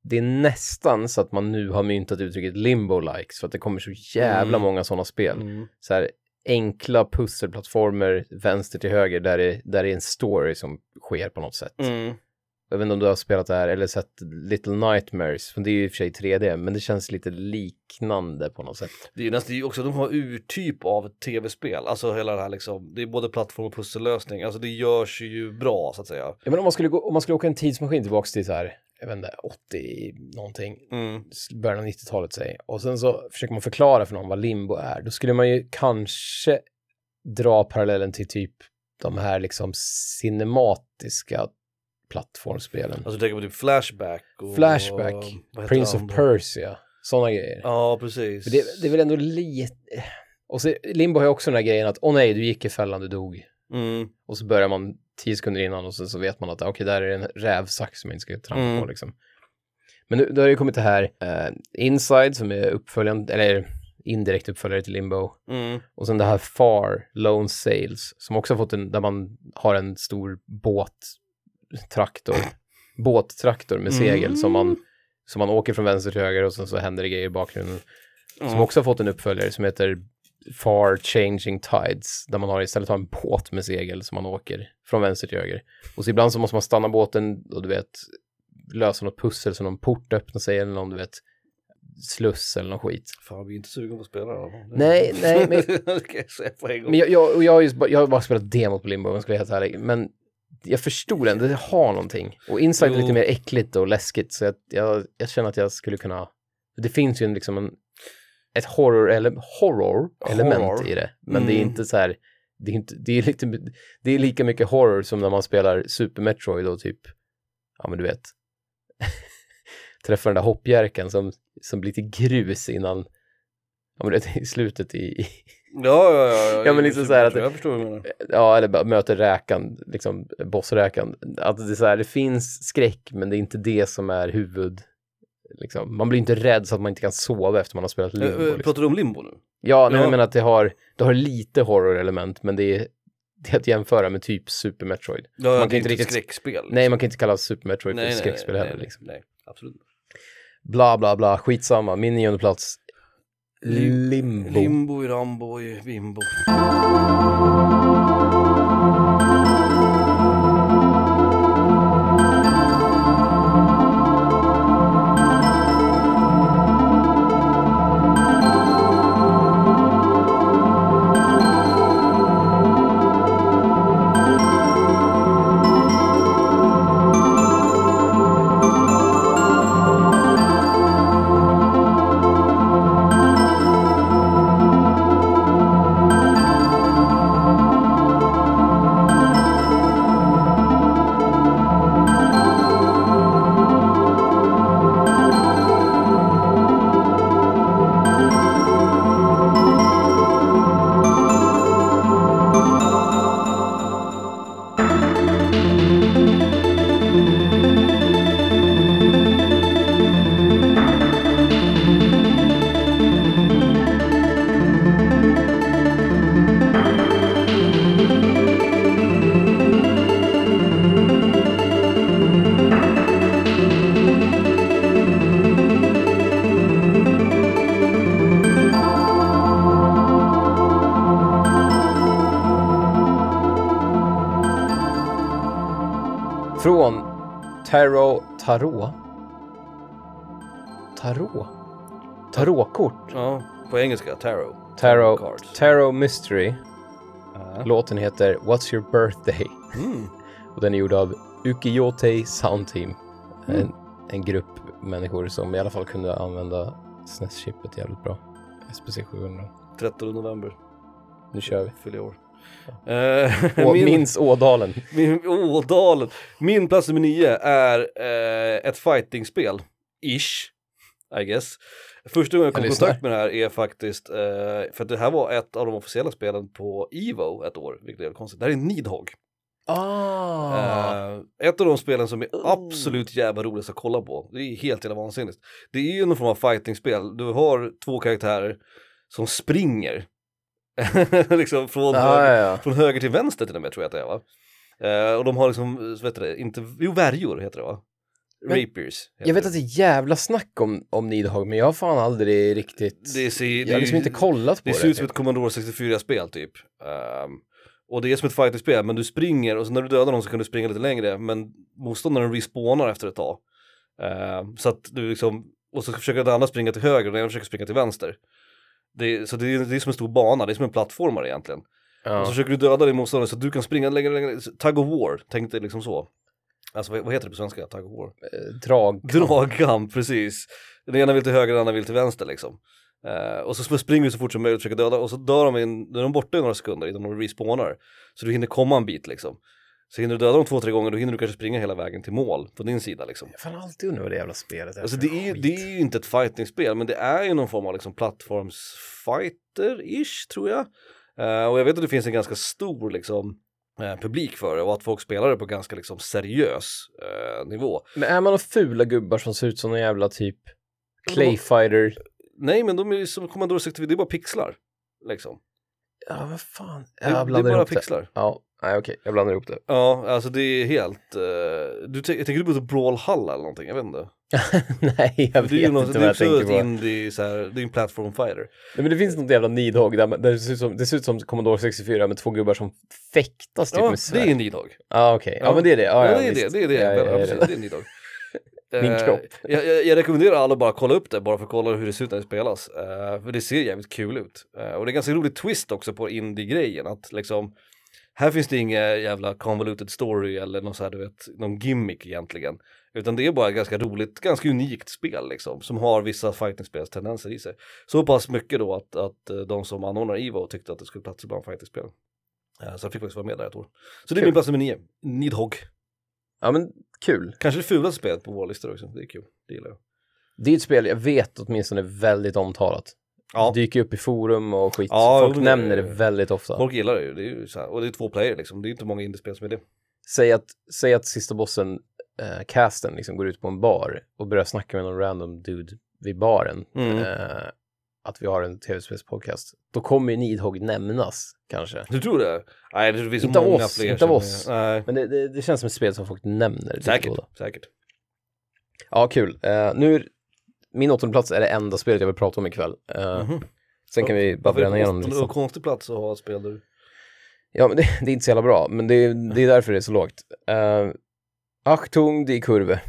Det är nästan så att man nu har myntat uttrycket limbo-likes för att det kommer så jävla Mm. många sådana spel. Mm. Så här enkla pusselplattformer vänster till höger där det, där det är en story som sker på något sätt. Mm. Jag vet inte om du har spelat det här eller sett Little Nightmares, för det är ju i och för sig 3D, men det känns lite liknande på något sätt. Det är ju nästan det är ju också, de har urtyp av tv-spel, alltså hela det här liksom, det är både plattform och pussellösning, alltså det görs ju bra så att säga. Ja, men om man skulle, gå, om man skulle åka en tidsmaskin tillbaks till så här, jag vet inte, 80 någonting, Mm. början av 90-talet säg, och sen så försöker man förklara för någon vad limbo är, då skulle man ju kanske dra parallellen till typ de här liksom cinematiska plattformsspelen. Alltså du tänker på typ Flashback och... Flashback, heter Prince of? Persia, sådana grejer. Ja, precis. Det, det är väl ändå lite... Och så Limbo har ju också den här grejen att, åh nej, du gick i fällan, du dog. Mm. Och så börjar man tio sekunder innan och sen så vet man att, okej, där är en rävsax som jag inte ska trampa Mm. på liksom. Men nu, då har det ju kommit det här, eh, Inside som är uppföljaren, eller indirekt uppföljare till Limbo. Mm. Och sen det här Far, Lone Sails, som också har fått en, där man har en stor båttraktor, båttraktor med segel Mm. som man, som man åker från vänster till höger och sen så händer det grejer i bakgrunden. Som Ja. också har fått en uppföljare som heter far changing tides där man har istället har en båt med segel som man åker från vänster till höger. Och så ibland så måste man stanna båten och du vet lösa något pussel så någon port öppnar sig eller någon du vet sluss eller någon skit. Fan, vi är inte sugen på att spela det. Nej, nej, men, jag jag, jag, och jag, har just, jag har bara spelat demot på Limbo om jag ska vara helt ärlig. Men jag förstod ändå, det har någonting. Och Inside är Jo. lite mer äckligt och läskigt så jag, jag, jag känner att jag skulle kunna... Det finns ju en, liksom en, ett horror, eller, horror element Horror. i det. Men det är Mm. inte så här... Det är, inte, det, är lite, det är lika mycket horror som när man spelar Super Metroid och typ, ja men du vet, träffar den där hoppjerken som, som blir till grus innan, ja men du vet, i slutet i, i Ja, ja, ja. Ja, men liksom så här att- Jag förstår vad du menar. ja, eller möter räkan, liksom bossräkan. Att det, är så här, det finns skräck, men det är inte det som är huvud... Liksom. Man blir inte rädd så att man inte kan sova efter man har spelat Limbo. Eh, eh, Liksom. Pratar du om limbo nu? Ja, nej, Ja. jag menar att det har, det har lite horror-element, men det är, det är att jämföra med typ Super Metroid. Ja, Man kan kan inte riktigt- skräckspel. Nej, man kan inte kalla Super Metroid nej, för nej, skräckspel nej, heller. nej, Liksom. nej, absolut. Bla, bla, bla, skitsamma. Min nionde plats. Limbo. Limbo i Rambo i Bimbo. Tarot... Tarot? Tarot? Tarotkort? Ja, på engelska, Tarot. Tarot, Cards. Tarot Mystery. Ja. Låten heter What's Your Birthday? Mm. Och den är gjord av Ukiyote Sound Team. Mm. En, en grupp människor som i alla fall kunde använda SNES-chippet jävligt bra. SPC 700. 13 november, Nu kör vi. fyller år. Och min, minns Ådalen. min, Ådalen. Min plats nummer nio är eh, ett fightingspel. Ish, I guess. Första gången jag kom i kontakt med det här är faktiskt, eh, för det här var ett av de officiella spelen på Evo ett år, vilket är konstigt. Det här är Nidhogg. Ah! Eh, ett av de spelen som är absolut jävla roligast att kolla på. Det är helt jävla vansinnigt. Det är ju någon form av fightingspel. Du har två karaktärer som springer. liksom från, ja, höger, ja, ja. från höger till vänster till och med tror jag att det är va? Eh, och de har liksom, vad heter det, inte, jo värjor heter det va? Men- Rapiers. Jag vet det. att det är jävla snack om, om Nidhogg, men jag har fan aldrig riktigt... det ser, jag har liksom inte kollat på det det. ser ut som ett Commodore 64-spel typ. Ehm, och det är som ett fighting-spel, men du springer och så när du dödar någon så kan du springa lite längre, men motståndaren respawnar efter ett tag. Ehm, så att du liksom, och så försöker den andra springa till höger och den andra försöker springa till vänster. Det, så det är, det är som en stor bana, det är som en plattformare egentligen. Och så ja. försöker du döda din motståndare så att du kan springa längre, längre, tug of war, tänk dig liksom så. Alltså vad, heter det på svenska? Tug of war? eh, Drag. Dragkamp, precis. Den ena vill till höger, den andra vill till vänster liksom. Eh, och så springer du så fort som möjligt och försöker döda och så dör de, in, är de borta i några sekunder innan de respawnar. Så du hinner komma en bit liksom. Så hinner du döda dem två, tre gånger, då hinner du kanske springa hela vägen till mål på din sida liksom. Jag har alltid undrat vad det jävla spelet är Alltså det är, ju- det är ju inte ett fighting-spel, men det är ju någon form av liksom plattforms-fighter-ish tror jag. Eh, och jag vet att det finns en ganska stor liksom eh, publik för det och att folk spelar det på ganska liksom seriös eh, nivå. Men är man några fula gubbar som ser ut som någon jävla typ Clayfighter? Nej men de är ju som Commodore 64, det är bara pixlar. Liksom. Ja, vad fan. Det, det är bara det. pixlar. Ja, nej okej, jag blandar ihop det. Ja, alltså det är helt, eh, du tänker du på Brawlhalla eller någonting? Jag vet inte. Nej, jag vet Det är något, inte det vad är jag tänker på. indie, så här, det är en platform fighter. Nej, men det finns något jävla Nidhogg där, där det, ser ut som, det ser ut som Commodore 64 med två gubbar som fäktas typ Ja, med det svärd. är en Nidhogg. Ja, okej. Ja, men det är det. Ja, Ja, ja, det är det, det är det. Ja, Ja, ja, ja, precis, ja. det är en Nidhogg. Min kropp. Jag, jag, jag rekommenderar alla bara att kolla upp det, bara för att kolla hur det ser ut när det spelas. Eh, för det ser jävligt kul ut. Eh, och det är ganska rolig twist också på indie-grejen, att liksom här finns det inga jävla convoluted story eller någon, så här, du vet, någon gimmick egentligen. Utan det är bara ett ganska roligt, ganska unikt spel liksom, som har vissa fightingspelstendenser i sig. Så pass mycket då att, att eh, de som anordnar Evo tyckte att det skulle platsa bland fightingspel. Eh, Så jag fick faktiskt vara med där ett år. Så det är Kul. min plats nummer nio, Nidhogg. ja, men kul. Kanske det fulaste spelet på vår lista också, det är kul, det gillar jag. Det är ett spel jag vet åtminstone är väldigt omtalat. Ja. Dyker upp i forum och skit. Ja, Folk det- nämner det väldigt ofta. Folk gillar det ju, det är ju här, och det är två player liksom, det är inte många indiespel som är det. Säg, att, säg att sista bossen, eh, casten, liksom går ut på en bar och börjar snacka med någon random dude vid baren. Mm. Eh, att vi har en tv-spelspodcast. Då kommer ju Nidhogg nämnas, kanske. Du tror det? Nej, det finns Inte många oss, fler inte av oss. Nej, Men det, det, det känns som ett spel som folk nämner. säkert, säkert. Ja, kul. Eh, nu, min åttonde plats är det enda spelet jag vill prata om ikväll. Eh, Mhm. Sen kan vi bara är bränna det igenom konstigt- listan. konstig plats att ha ett spel där. Ja, men det, det är inte så jävla bra, men det, är- det är därför det är så lågt. Uh, Achtung, die Kurve.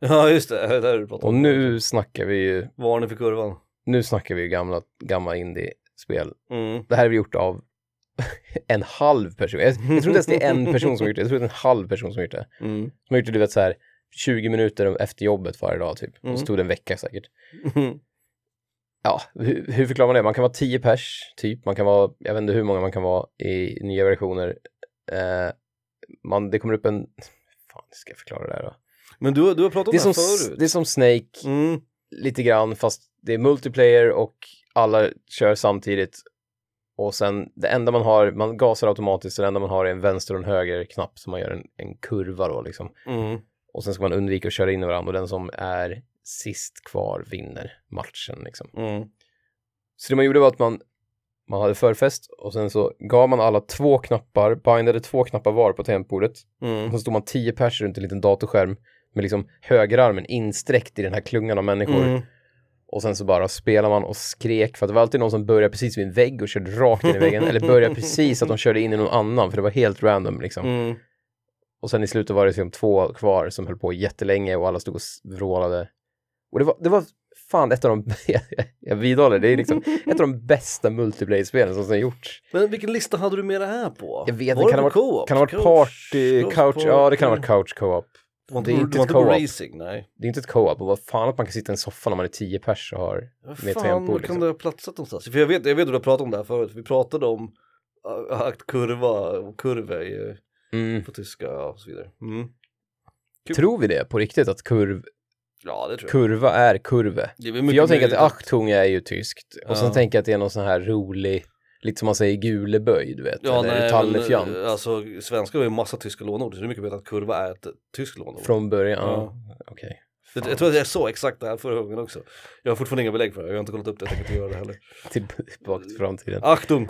Ja, just det, det där du pratar Och om. nu snackar vi ju, Varning för kurvan. nu snackar vi ju gamla, gamla indie-spel. Mm. Det här är vi gjort av en halv person. Jag, jag tror inte ens det är en person som har gjort det, jag tror det är en halv person som har gjort det. Mm. Som har gjort det, du vet så här, 20 minuter efter jobbet varje dag typ. Mm. Och så tog det en vecka säkert. Mm. Ja, hur, hur förklarar man det? Man kan vara 10 pers, typ. Man kan vara, jag vet inte hur många man kan vara i nya versioner. Eh, man, det kommer upp en, fan ska jag förklara det här då? Men du, du har pratat om Det det, här förut. det är som Snake, Mm. lite grann, fast det är multiplayer och alla kör samtidigt. Och sen, det enda man har, man gasar automatiskt, så det enda man har är en vänster och en höger knapp som man gör en, en kurva då liksom. Mm. Och sen ska man undvika att köra in i varandra och den som är sist kvar vinner matchen liksom. Mm. Så det man gjorde var att man, man hade förfest och sen så gav man alla två knappar, bindade två knappar var på tangentbordet. Och Mm. så stod man tio pers runt en liten datorskärm med liksom högerarmen insträckt i den här klungan av människor. Mm. Och sen så bara spelade man och skrek för att det var alltid någon som började precis vid en vägg och körde rakt in i väggen. eller började precis att de körde in i någon annan för det var helt random liksom. Mm. Och sen i slutet var det liksom två kvar som höll på jättelänge och alla stod och vrålade. Och det var, det var fan ett av de, jag vidhåller, det är liksom ett av de bästa multiplayer-spelen som har gjorts. Men vilken lista hade du med det här på? Jag vet inte, kan det varit, kan ha varit party, couch couch, ja det kan ha varit couch co-op. Det är inte, ett co-op. racing, nej. Det är inte ett co-op och vad fan att man kan sitta i en soffa när man är tio pers och har Vad med tangentbord. kan Liksom. det ha platsat någonstans? För jag vet, jag vet att du har pratat om det här förut. Vi pratade om äh, akt kurva och kurve i, Mm. på tyska och så vidare. Mm. Tror vi det på riktigt att kurv, Ja, det tror jag. kurva är kurve? För jag tänker att Achtung är ju tyskt och sen tänker jag att det är någon sån här rolig, lite som man säger guleböj, du vet, Ja, eller tallefjant. alltså svenskar har ju massa tyska lånord, så det är mycket bättre att kurva är ett tyskt lånord. Från början, ja. Okej. jag, jag tror att jag sa exakt det här förra gången också. Jag har fortfarande inga belägg för det, jag har inte kollat upp det, jag tänker inte göra det heller. Tillbaka till framtiden. Achtung!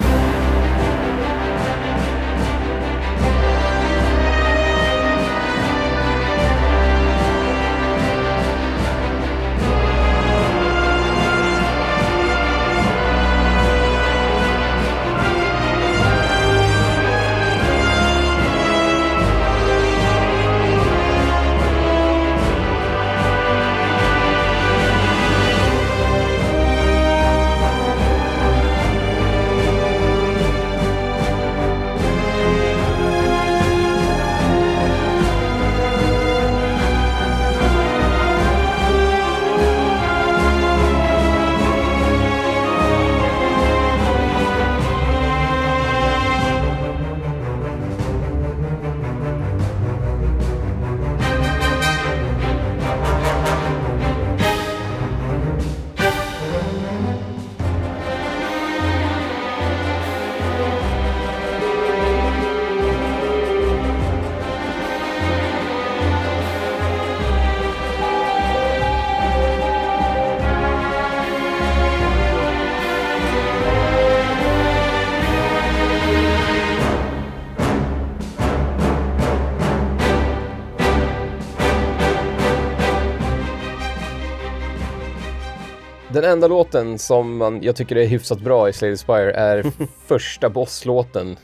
Den enda låten som man, jag tycker är hyfsat bra i Slay the Spire är första bosslåten.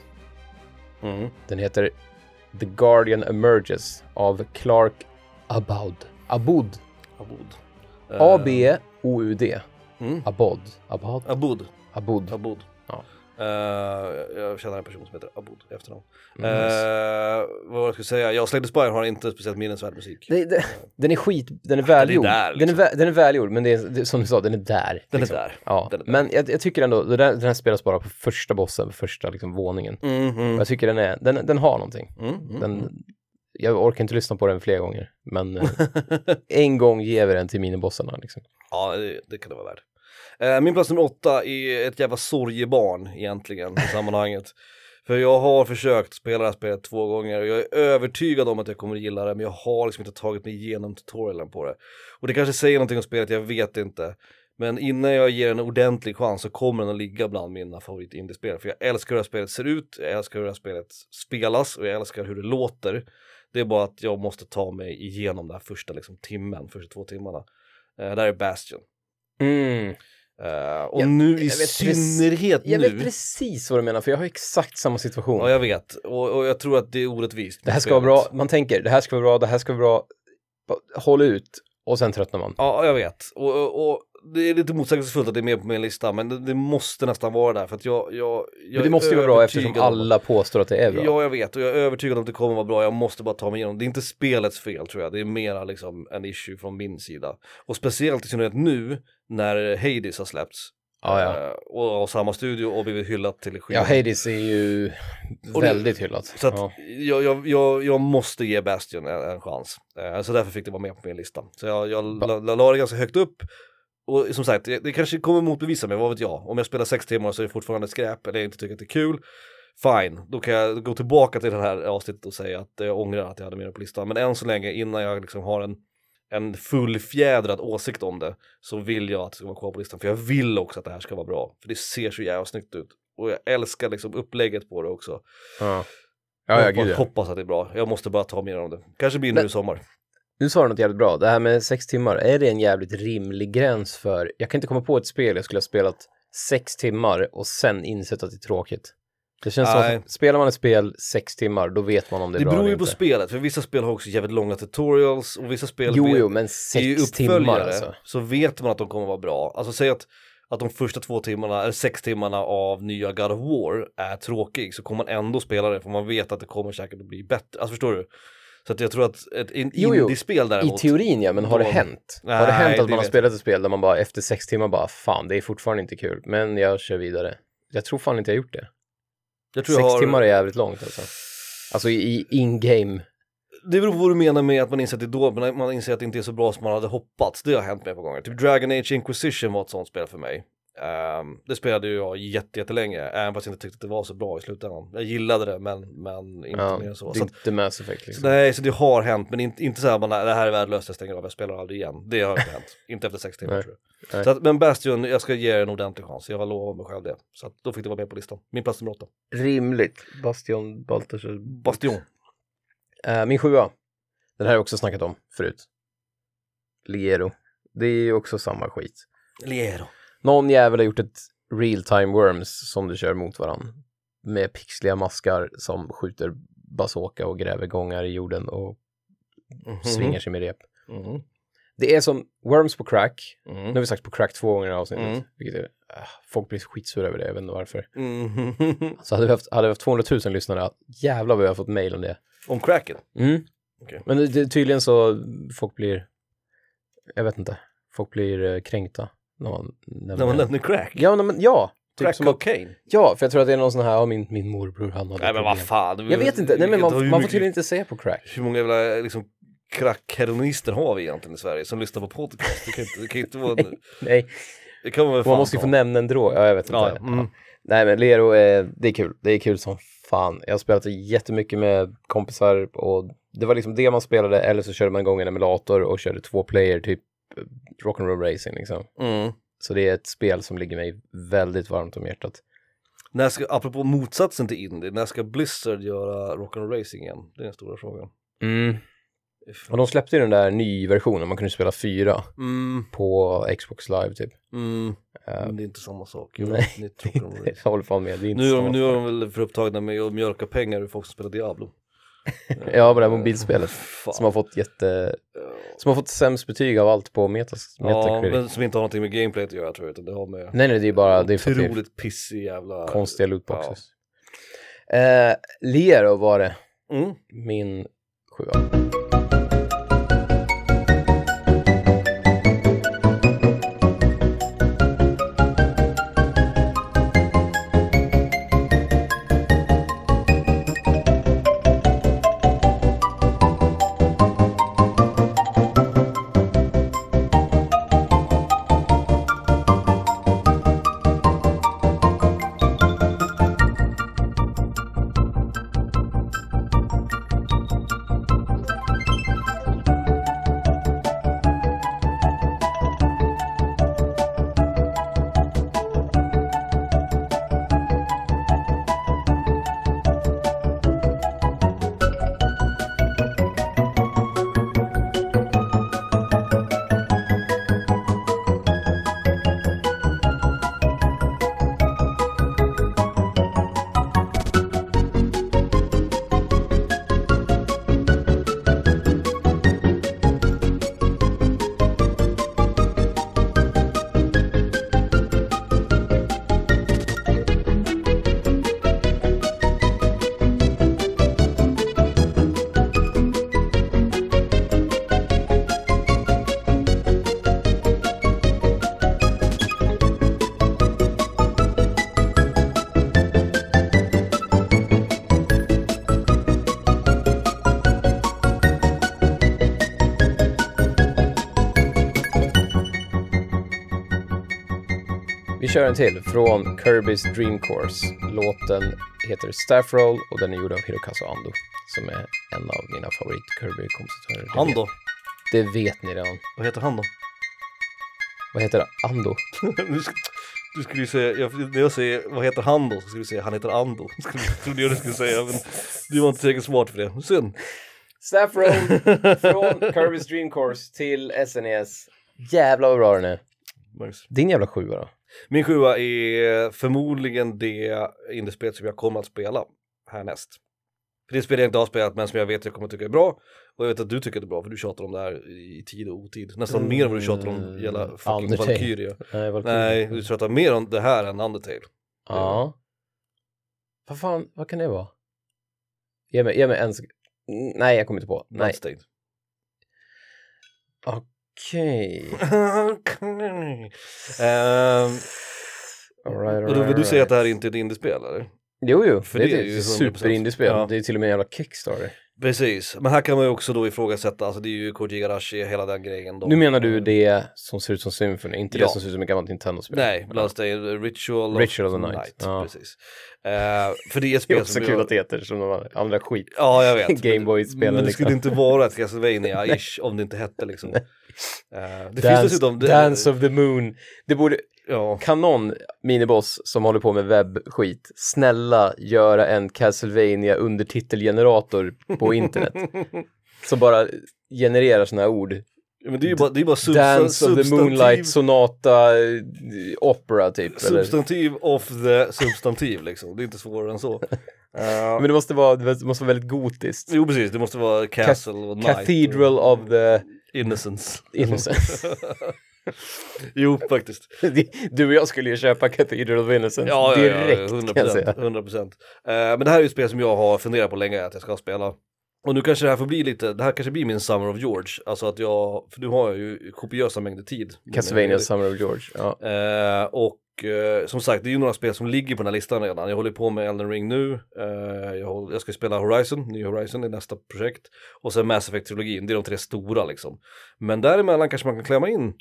Mm. Den heter The Guardian Emerges av Clark Abud. Abud. Abud. A-B-O-U-D. Mm. Abod. Abod. Abud. Abud. Abud. Eh, jag känner en person som heter Abud i efternamn. Mm, Eh, vad var jag skulle säga? Ja, Slay the Spire har inte speciellt minnesvärd musik. Det, det, den är skit, den är välgjord. där, den, är liksom. vä, den är välgjord, men det är, det, som du sa, den är där. Den liksom. är där. Ja, Den är där. men jag, jag tycker ändå, det där, den här spelas bara på första bossen, första liksom våningen. Mm, mm. Jag tycker den, är, den, den har någonting. Mm, mm, Den, jag orkar inte lyssna på den fler gånger, men eh, en gång ger vi den till minibossarna. Liksom. Ja, det, det kan det vara värt. Eh, min plats nummer åtta är ett jävla sorgebarn egentligen i sammanhanget. För jag har försökt spela det här spelet två gånger och jag är övertygad om att jag kommer att gilla det men jag har liksom inte tagit mig igenom tutorialen på det. Och det kanske säger någonting om spelet, jag vet inte. Men innan jag ger en ordentlig chans så kommer den att ligga bland mina favorit indiespel. För jag älskar hur det här spelet ser ut, jag älskar hur det här spelet spelas och jag älskar hur det låter. Det är bara att jag måste ta mig igenom den här första liksom, timmen, första två timmarna. Eh, där är Bastion. Mm. Eh, och Jag- nu i jag synnerhet Jag nu. vet precis vad du menar, för jag har exakt samma situation. Ja, jag vet. Och, och jag tror att det är orättvist. det här ska vara bra, man tänker det här ska vara bra, det här ska vara bra. Håll ut och sen tröttnar man. Ja, jag vet. Och, och, och det är lite motsägelsefullt att det är med på min lista, men det, det måste nästan vara där för att jag, jag, jag Men det måste ju vara bra eftersom övertygad om- alla påstår att det är bra. Ja, jag vet och jag är övertygad om att det kommer vara bra. Jag måste bara ta mig igenom. Det är inte spelets fel tror jag. Det är mera liksom en issue från min sida. Och speciellt i synnerhet nu när Hades har släppts. Ja, ja. Eh, och av samma studio och blivit hyllat till Ja, skyarna. Hades är ju Och det- väldigt hyllat. Så att ja. jag, jag, jag, jag måste ge Bastion en, en chans. Eh, så därför fick det vara med på min lista. Så jag, jag la, la, la det ganska högt upp. Och som sagt, det, kanske kommer motbevisa mig, vad vet jag. Om jag spelar sex timmar så är det fortfarande skräp eller jag inte tycker att det är kul. Fine, då kan jag gå tillbaka till det här avsnittet och säga att jag ångrar att jag hade med det på listan. Men än så länge, innan jag liksom har en, en fullfjädrad åsikt om det, så vill jag att det ska vara kvar på listan. För jag vill också att det här ska vara bra. För det ser så jävla snyggt ut. Och jag älskar liksom upplägget på det också. Ja, ja, ja jag ja. hoppas att det är bra. Jag måste bara ta mer om det. Kanske blir nu i sommar. Nu sa du något jävligt bra. Det här med sex timmar, är det en jävligt rimlig gräns för... Jag kan inte komma på ett spel jag skulle ha spelat sex timmar och sen insett att det är tråkigt. Det känns som Nej. att spelar man ett spel sex timmar, då vet man om det är Det bra beror eller ju på inte. spelet, för vissa spel har också jävligt långa tutorials och vissa spel Jo, jo, men sex timmar alltså. så vet man att de kommer vara bra. Alltså säg att, att de första två timmarna, eller sex timmarna av nya God of War är tråkig, så kommer man ändå spela det, för man vet att det kommer säkert att bli bättre. Alltså förstår du? Så att jag tror att ett indiespel I däremot, teorin ja, men har det hänt? har Nej, det hänt det att man har spelat ett spel där man bara efter sex timmar bara, fan, det är fortfarande inte kul, men jag kör vidare. Jag tror fan inte jag har gjort det. jag tror Sex jag har, timmar är jävligt långt alltså. Alltså i i in-game. Det beror på vad du menar med att man inser att det är dåligt, men man inser att det inte är så bra som man hade hoppats. Det har hänt mig på gånger. Typ Dragon Age Inquisition var ett sånt spel för mig. Ehm, det spelade ju jag jätte, jättelänge, även fast jag inte tyckte att det var så bra i slutändan. Jag gillade det, men, men inte Ja, mer än så. det är inte Mass Effect liksom. nej, så det har hänt, men inte, inte så här, man, det här är värdelöst, jag stänger av, jag spelar aldrig igen. Det har inte hänt. Inte efter sex timmar Nej, tror jag. Så att, men Bastion, jag ska ge er en ordentlig chans. Jag har lovat mig själv det. Så att, då fick det vara med på listan. Min plats nummer åtta. Rimligt. Bastion, Baltasar. Bastion. Eh, min sjua. Den här har jag också snackat om förut. Liero. Det är ju också samma skit. Liero. Någon jävel har gjort ett real time worms som du kör mot varann. Med pixliga maskar som skjuter bazooka och gräver gångar i jorden och Mhm. svingar sig med rep. Mhm. Det är som worms på crack. Mhm. Nu har vi sagt på crack två gånger i avsnittet. Mm. Vilket är, äh, folk blir skitsura över det, jag vet inte varför. Mhm. Så hade vi haft, hade vi haft 200 000 lyssnare, jävlar vad vi har fått mail om det. Om cracken. Mm. Okej. Men det, det, tydligen så folk blir, jag vet inte, folk blir eh, kränkta när man nämner När man nämner crack. Ja, nej, men, ja. Typ Crack som att, cocaine. ja, för jag tror att det är någon sån här, ja, min, min morbror han hade Nej men vad fan. Jag vet inte, nej men man, man får tydligen inte säga på crack. Hur många jävla liksom crackheroinister har vi egentligen i Sverige som lyssnar på podcast? Det kan inte, det kan inte vara... Nej, Det kan man väl man fan måste ju få nämna en drog, ja jag vet inte. Ja. Mm. Ja. Nej men Lero, är, det är kul, det är kul som fan. Jag har spelat jättemycket med kompisar och det var liksom det man spelade eller så körde man igång en emulator och körde två player typ eh, rock'n'roll racing liksom. Mm. Så det är ett spel som ligger mig väldigt varmt om hjärtat. När ska, apropå motsatsen till indie, när ska Blizzard göra rock'n'roll racing igen? Det är den stora frågan. Mm. Och de släppte ju den där ny-versionen, man kunde spela fyra Mm, på Xbox live typ. mm. Eh, Men det är inte samma sak. nej, på dem. jag håller fan med, nu, är de, nu är de väl för upptagna med att mjölka pengar ur folk som spelar Diablo. Ja, på det här mobilspelet. Fan. Som har fått jätte... Som har fått sämst betyg av allt på Metas, Ja, men som inte har någonting med gameplay att göra tror jag, utan det har med Nej, nej, det är bara det är otroligt pissig jävla... konstiga lootboxes. Eh, Lero var det, Mm. min sjua. Kör en till från Kirby's Dream Course. Låten heter Staff Roll och den är gjord av Hirokazu Ando som är en av mina favorit Kirby-kompositörer. Han då? Det vet ni redan. Vad heter han då? Vad heter? Ando? du, sk- du skulle ju säga, jag, när jag säger vad heter han då? Så skulle du säga han heter Ando. Skulle, trodde jag du skulle säga, men du var inte tillräckligt smart för det. Synd. Staff Roll från Kirby's Dream Course till SNES. Jävlar vad bra den är. Nice. Din jävla sjua då? Min sjua är förmodligen det indiespel som jag kommer att spela härnäst. För det spel jag inte har spelat men som jag vet jag kommer att tycka är bra. Och jag vet att du tycker det är bra för du tjatar om det här i tid och otid. Nästan mer än vad du tjatar om fucking Mm. Undertale. Valkyria. Nej, Valkyrie. Nej, du tjatar mer om det här än Undertale. Ja. Vad fan, vad kan det vara? Ge mig, ge mig en sek- Mm, Nej, jag kommer inte på. Nej. Bloodstained. Okej. Ehm, All right, all och då vill right, du säga att right. det här inte är ett indiespel eller? Jo, jo. För det, det är är ett ju 100%. superindiespel. Ja. Det är till och med en jävla Kickstarter. Precis, men här kan man ju också då ifrågasätta, alltså det är ju Koji Igarashi, hela den grejen då. Nu menar du det som ser ut som Symphony, inte Ja. det som ser ut som ett gammalt Nintendo-spel? Nej, Bloodstained Ritual, Ritual of the Night. Ja. Precis. Eh, för det är ett Det är spel också som kul jag... att det heter som de andra skit. Ja, jag vet. Gameboy-spelen Men det liksom. skulle inte vara ett Castlevania-ish om det inte hette liksom. Eh, det finns Dance, dessutom... Det, Dance of the Moon. Det borde, Ja, kan någon miniboss som håller på med webbskit snälla göra en Castlevania undertitelgenerator på internet? som bara genererar sådana här ord. men det är ju bara, det är bara substan- Dance of the substantiv, Moonlight Sonata eh, Opera typ. Eller? substantiv of the substantiv liksom. Det är inte svårare än så. Eh, Men det måste vara, det måste vara väldigt gotiskt. jo, precis. Det måste vara Castle och Knight. Cathedral och of the Innocence. Innocence. jo, faktiskt. du och jag skulle ju köpa Cathedral of Innocence Ja, ja, direkt ja, 100 säga. 100 procent. Eh, men det här är ju ett spel som jag har funderat på länge att jag ska spela. Och nu kanske det här får bli lite, det här kanske blir min Summer of George. Alltså att jag, för nu har jag ju kopiösa mängder tid. Castlevania Summer of George. Ja. Eh, och eh, som sagt, det är ju några spel som ligger på den här listan redan. Jag håller på med Elden Ring nu. Eh, jag, håller, jag ska spela Horizon, ny Horizon är nästa projekt. Och sen Mass Effect-trilogin, det är de tre stora liksom. Men däremellan kanske man kan klämma in eh,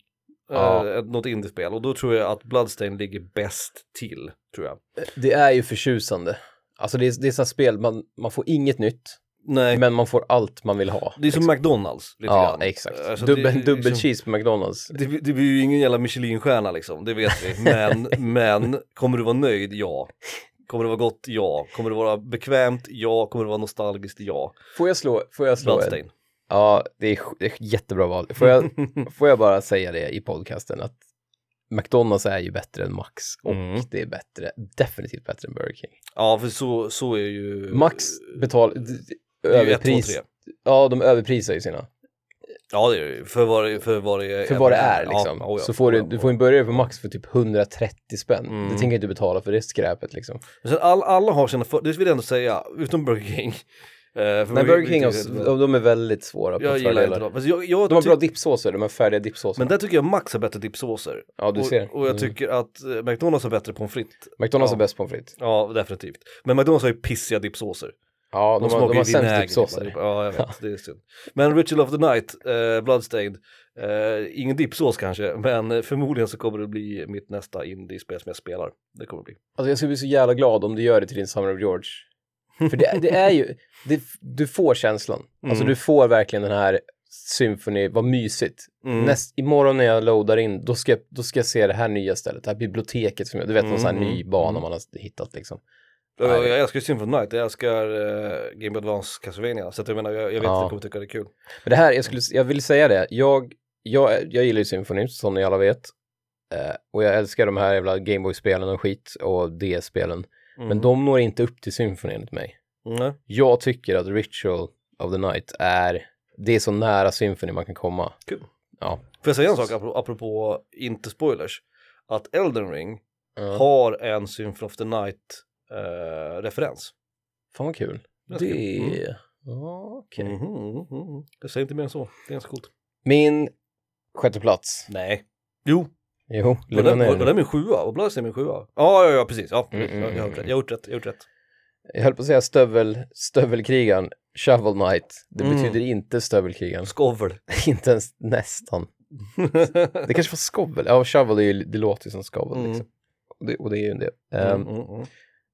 Ja. ett- något indiespel. Och då tror jag att Bloodstained ligger bäst till, tror jag. Det är ju förtjusande. Alltså det är, det är sådana spel, man, man får inget nytt, Nej, men man får allt man vill ha. det är som liksom. McDonalds. Lite Ja, grann. exakt. Alltså, dubbel det dubbel liksom- cheese på McDonalds. Det, det blir ju ingen jävla Michelinstjärna liksom, det vet vi. Men, men kommer du vara nöjd? Ja. Kommer det vara gott? Ja. Kommer det vara bekvämt? Ja. Kommer det vara nostalgiskt? Ja. Får jag slå, får jag slå en? Ja, det är, det är jättebra val. Får jag, får jag bara säga det i podcasten att McDonalds är ju bättre än Max och Mm. det är bättre, definitivt bättre än Burger King. Ja, för så, så är ju... Max betal, är överpris, ja de överprisar ju sina. Ja, det är. För vad det, för vad det är. För vad det är liksom. Ja, oh ja, så får du, du får en burgare på Max för typ 130 spänn. Mm. Det tänker inte betala för det skräpet liksom. Men all, alla har sina för, det vill jag ändå säga, utom Burger King. För Nej, Burger King, har, de är väldigt svåra på Jag gillar inte dem. Jag, jag De har bra dippsåser, de har färdiga dippsåser. Men där tycker jag Max har bättre dipsåser. ja, du och, ser. och jag Mm. tycker att eh, McDonalds har bättre pommes frites. McDonalds ja. är bäst pommes frites. Ja, definitivt. Men McDonalds har ju pissiga dipsåser. Ja, de, har, smakar de har sämst vinäger, dippsåser. typ. Ja, jag vet. Det är synd. Men Ritual of the Night, eh, Bloodstained, eh, ingen dippsås kanske, men förmodligen så kommer det bli mitt nästa indie-spel som jag spelar. Det kommer det bli. Alltså jag skulle bli så jävla glad om du gör det till din Summer of George. För det, det är ju, det, du får känslan. Alltså Mm. du får verkligen den här Symphony, vad mysigt. Mm. Näst, imorgon när jag loadar in, då ska, jag- då ska jag se det här nya stället, det här biblioteket som jag, du vet någon sån här Mm, ny mm, bana mm. man har hittat liksom. Jag, jag älskar ju Symphony of Night, jag älskar uh, Game Boy Advance Castlevania, så att jag menar, jag, jag vet Ja. att jag kommer tycka det är kul. Men det här, jag, skulle, jag vill säga det, jag, jag, jag gillar ju Symphony som ni alla vet. Eh, och jag älskar de här jävla Gameboy-spelen och skit och DS-spelen. Mm. Men de når inte upp till Symphony enligt mig. Nej. Jag tycker att Ritual of the Night är, det är så nära Symphony man kan komma. Kul. Ja. Får jag säga en sak apropå, inte spoilers? Att Elden Ring ja. har en Symphony of the Night eh, referens. Fan vad kul. Det. Det, Mm. okej. Mhm, mhm, mhm. Jag säger inte mer än så, det är ganska coolt. Min sjätte plats. Nej. Jo, Jo, var det, var, var det min sjua? Var Bloodstained min sjua? Ja, ja, ja, precis. Ja, precis. Mm, mm, jag, jag, har gjort rätt, jag har gjort rätt, jag har gjort rätt. Jag höll på att säga stövel, stövelkrigaren, Shovel Knight. Det Mm. betyder inte stövelkrigaren. Skovel. inte ens nästan. Det kanske var skovel. Ja, shovel är ju, det låter ju som skovel Mm. liksom. Och det, och det är ju en del.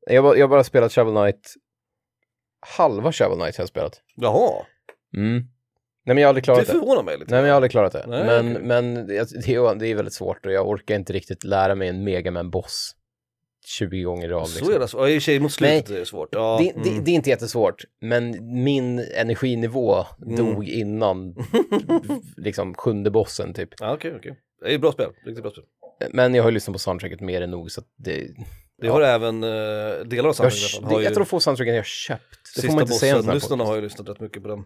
Jag, har bara- spelat Shovel Knight, halva Shovel Knight har jag spelat. Jaha, Mm. Nej men jag har aldrig det klarat det. förvånar mig lite. Nej men jag har aldrig klarat det. Nej, men men det, det, är, det är väldigt svårt och jag orkar inte riktigt lära mig en Megaman-boss 20 gånger i rad. Så Liksom. är det så. Ja, i och för sig mot slutet är det svårt. Ja, Det, det, mm. det är inte jättesvårt, men min energinivå Mm. dog innan liksom sjunde bossen typ. Ja, okej, okej. Det är ett bra spel, riktigt bra spel. Men jag har ju lyssnat på soundtracket mer än nog så att det... Det har även uh, delar av Jag, det ju- ett av de få soundtracken jag köpt. Det får man inte säga en lyssnarna har ju lyssnat rätt mycket på den.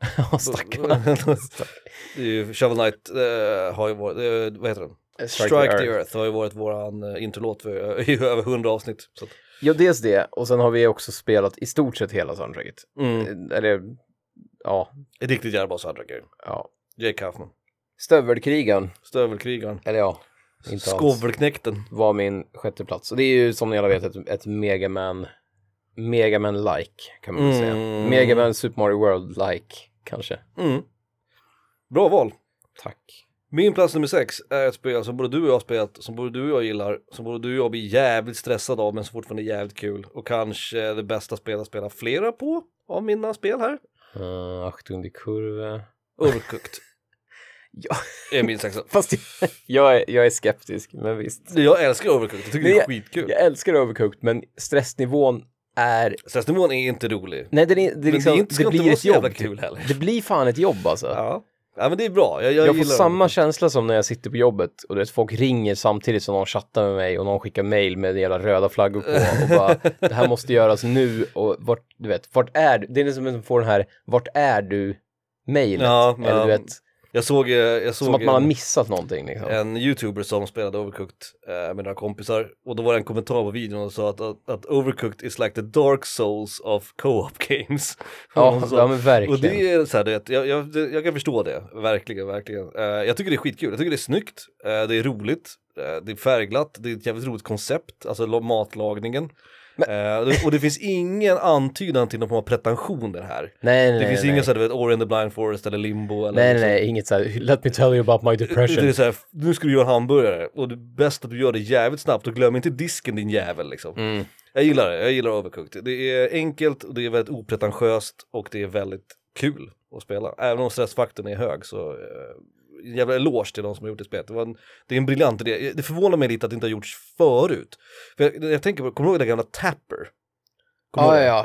Ja, stackarna. Det är ju, Shovel Knight eh, har ju varit, eh, vad heter den? Strike, the Earth. har ju varit våran uh, introlåt för, i över hundra avsnitt. Så Ja, dels det. Och sen har vi också spelat i stort sett hela soundtracket. mm. Eller, ja, Ett riktigt jävla bra soundtrack ja. Jake Kaufman. Stövelkrigaren, Stövelkrigaren. eller ja, inte Skovelknäkten. var min sjätte plats. Och det är ju som ni alla vet ett, ett Megaman, Megaman-like kan man väl säga. Mm. Megaman Super Mario World-like, kanske. Mm. Bra val. Tack. Min plats nummer sex är ett spel som både du och jag har spelat, som både du och jag gillar, som både du och jag blir jävligt stressad av men som fortfarande är jävligt kul. Och kanske det bästa spelet att spela flera på av mina spel här. Uh, Achtung die Kurve. Overcooked Ja, är min sexa. fast jag, jag, är, jag är skeptisk, men visst. Jag älskar Overcooked, jag tycker det är Det- skitkul. Jag älskar Overcooked, men stressnivån är... Stressnivån är inte rolig. Nej, det, är, det, är Men liksom, det, är inte, det blir ett jobb. kul heller. Det blir fan ett jobb alltså. Ja. ja, men det är bra. Jag, jag, Jag får samma Overcooked. känsla som när jag sitter på jobbet och du vet, folk ringer samtidigt som någon chattar med mig och någon skickar mail med jävla röda flaggor på och bara det här måste göras nu och vart, du vet, vart är du? Det är liksom som att få den här, vart är du? Mailet. Ja, Eller ja. du vet, Jag såg, eh, jag såg som att man har missat någonting liksom. en youtuber som spelade Overcooked eh, med några kompisar och då var det en kommentar på videon och sa att, att, att Overcooked is like the dark souls of co-op games. Ja, ja men verkligen. och det är så här, det, jag, jag, jag kan förstå det, verkligen, verkligen. Eh, jag tycker det är skitkul, jag tycker det är snyggt, eh, det är roligt, eh, det är färgglatt, det är ett jävligt roligt koncept, alltså matlagningen. Eh, det- och det finns ingen antydan till någon form av pretensioner här. nej, nej, Det finns nej. du vet, Ori and the Blind Forest eller Limbo eller Nej, nej, liksom- nej, inget så här, let me tell you about my det depression. är så här, nu ska du göra hamburgare och det är bäst att du gör det jävligt snabbt och glöm inte disken din jävel liksom. Mm. Jag gillar det, jag gillar Overcooked. Det är enkelt och det är väldigt opretentiöst och det är väldigt kul att spela. Även om stressfaktorn är hög så eh, jävla eloge till de som har gjort det spelet. Det, var en, det är en briljant idé. Det förvånar mig lite att det inte har gjorts förut. För jag, jag tänker på, kommer du ihåg den gamla Tapper? Du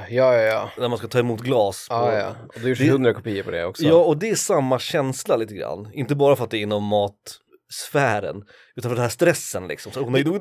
Ja, ja, ja. När man ska ta emot glas. på- Ja, ja. Och det gjorts Det- hundra kopior på det också. Ja, och det är samma känsla lite grann. Inte bara för att det är inom matsfären, utan för den här stressen liksom. Så, oh, nej, kommer-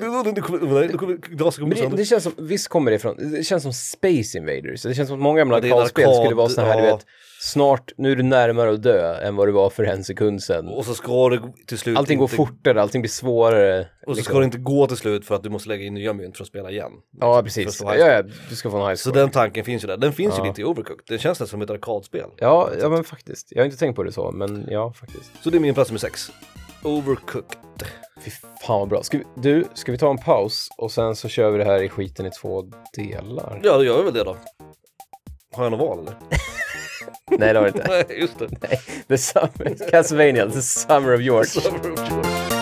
glaset kommer Men det, det känns som, visst kommer det ifrån, det känns som Space Invaders. Det känns som att många gamla Ja, arkadspel arkad, skulle vara såna här, du ja. vet, snart, nu är du närmare att dö än vad du var för en sekund sedan. Och så ska det till slut Allting går inte, fortare, allting blir svårare. Och så liksom. ska det inte gå till slut för att du måste lägga in nya mynt för att spela igen. Ja, precis. Ja, ja, du ska få en high Så score. den tanken finns ju där. Den finns Ja. ju lite i Overcooked. Den känns nästan som ett arkadspel. Ja, ja, men faktiskt. Jag har inte tänkt på det så, men ja, faktiskt. Så det är min plats nummer sex. Overcooked. Fy fan vad bra. Ska vi, du, ska vi ta en paus och sen så kör vi det här i skiten i två delar? Ja, då gör vi väl det då. Har jag något val eller? Nej, det har vi inte. Nej, just det. The Summer, Castlevania, The Summer of George. Summer of George.